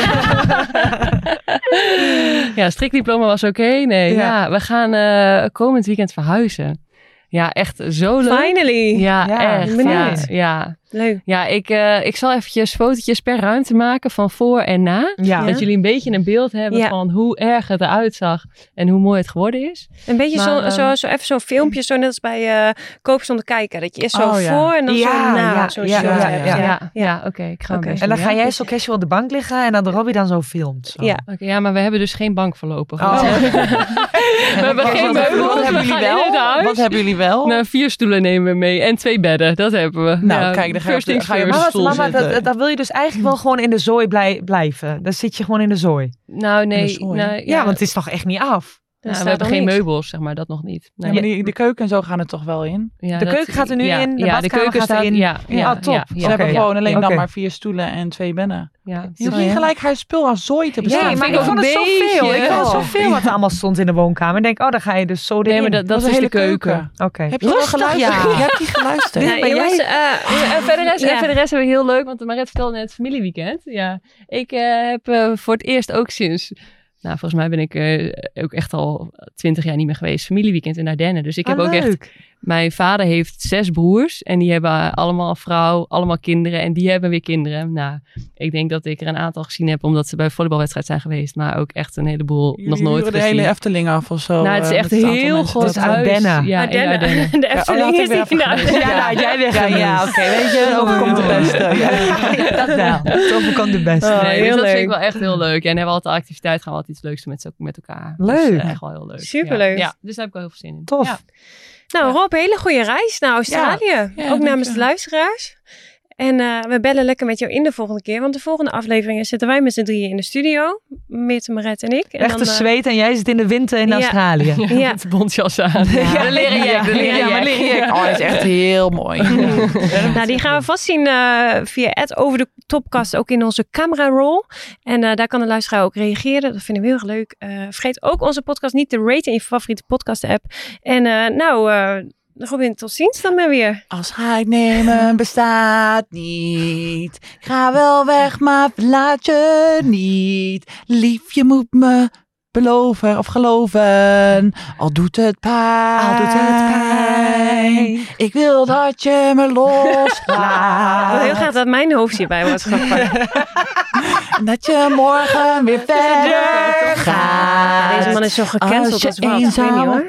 ja, strikdiploma was oké. Nee,
Ja.
ja. we gaan eh, komend weekend verhuizen. Ja, echt zo leuk.
Finally.
Ja, echt. Ja, ja.
Leuk.
ja ik, eh, ik zal eventjes fotootjes per ruimte maken van voor en na.
Ja.
Dat jullie een beetje een beeld hebben
Ja.
van hoe erg het eruit zag en hoe mooi het geworden is.
Een beetje
Maar,
zo,
ehm,
zo, zo, even zo'n filmpje, zo net als bij uh, Koop zonder kijken. Dat je eerst zo
Oh, ja.
voor en dan zo na
ja, ja, ja,
hebt.
ja.
ja, ja. oké. ik ga
Oké.
mijn best
En dan ga jij zo casual op de bank liggen en dan de Robbie dan zo filmt. Zo.
Ja.
Oké, ja, maar we hebben dus geen bank voorlopig.
Oh.
we hebben geen meubels.
Wat hebben
we
jullie wel?
huis.
Wat hebben jullie wel?
Nou, vier stoelen nemen we mee en twee bedden. Dat hebben we.
Nou,
Ja,
kijk, dan ga je ga je
Maar, wat, mama, dat, dat wil je dus eigenlijk wel gewoon in de zooi blij, blijven. Dan zit je gewoon in de zooi.
Nou,
de
nee.
zooi.
Nou,
Ja, want het is nog echt niet af.
Nou, we hebben
nog
geen
niks.
meubels, zeg maar, dat nog niet.
Ja,
Nee,
maar die, de keuken en zo gaan er toch wel in?
ja,
de
dat-
keuken gaat er nu
ja,
in, de
ja,
badkamer
keuken
gaat erin.
Ja, ja,
Ah, top.
Ja,
Ze
ja,
hebben
ja,
gewoon alleen dan maar vier stoelen en twee bedden.
ja.
Je hoeft niet
Ja.
gelijk haar spul als zooi te
Ja,
bestellen.
Nee, maar
vind
ik vond het zoveel. Ik vond het
Oh.
zoveel wat er allemaal stond in de woonkamer. Ik denk, oh, dan ga je dus zo erin.
Nee, maar dat, dat,
was
is de
hele
keuken.
Oké.
Heb je geluisterd?
ja.
Je hebt die geluisterd.
Maar jij-
jongens, eh,
En verder, rest,
Ja.
en verder rest hebben we heel leuk, want Maret vertelde net familieweekend. Ja, ik eh, heb eh, voor het eerst ook sinds, nou volgens mij ben ik eh, ook echt al twintig jaar niet meer geweest, familieweekend in Ardennen. Dus ik heb
Ah,
ook echt,
leuk.
Mijn vader heeft zes broers en die hebben allemaal een vrouw, allemaal kinderen en die hebben weer kinderen. Nou, ik denk dat ik er een aantal gezien heb omdat ze bij een volleybalwedstrijd zijn geweest, maar ook echt een heleboel nog nooit
huren de
gezien.
hele Efteling af of zo.
nou, het is
eh,
echt heel groot
Het is
huis.
Ardennen.
Ja.
Ardennen. De
Ja,
Efteling is
weer
niet.
Ja, jij weg
Ja, ja, oké, weet je, overkomt de beste. Ja.
dat wel. Het overkomt de beste.
Oh,
nee,
heel
dus dat vind ik wel echt heel leuk. Ja, en hebben we altijd activiteit, gaan we altijd iets leuks doen met, z'n- met elkaar.
Leuk.
Dus, echt wel heel leuk.
Superleuk.
Ja, ja, dus daar heb ik wel heel veel zin in.
Tof.
Nou, Rob, hele goede reis naar Australië. Ook namens de luisteraars. En eh, we bellen lekker met jou in de volgende keer. Want de volgende afleveringen zitten wij met z'n drieën in de studio. Meerte, Maret en ik. En
Echt te
eh,
zweet en jij zit in de winter in
Ja.
Australië.
Ja.
Met de bontjas aan.
Ja.
De leren jack, de leren
Ja,
jack.
Oh, dat is echt heel mooi.
Nou, die gaan we vast zien eh, via het over de topkast ook in onze camera roll. En eh, daar kan de luisteraar ook reageren. Dat vinden we heel erg leuk. Eh, vergeet ook onze podcast niet te raten in je favoriete podcast app. En eh, nou, eh Robin, tot ziens dan maar weer.
Afscheid nemen bestaat niet. Ga wel weg, maar verlaat je niet. Lief, je moet me beloven of geloven. Al doet het pijn.
Al doet het pijn.
Ik wil dat je me
Ik wil heel
loslaat.
graag dat mijn hoofd hierbij wordt gepakt.
En dat je morgen weer verder gaat.
deze man is zo gecanceld
Als
als wat. Niet, hoor.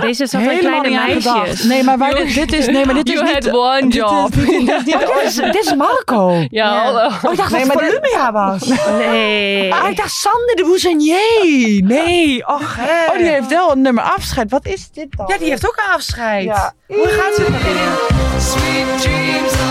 Deze is
helemaal
kleine
niet
meisjes.
Nee, maar dit is, nee, maar dit is
You
niet...
had one
dit is-
job.
dit is niet-
dit, is, dit is Marco.
Ja, hallo.
Oh, ik dacht
Nee,
dat het Volumia was.
Nee.
Ah, ik dacht Sander de Bouzenier. Nee. ach, hè.
Oh, die heeft wel een nummer afscheid. Wat is dit dan?
Ja, die heeft ook een afscheid. Hoe gaat ze erin? Sweet dreams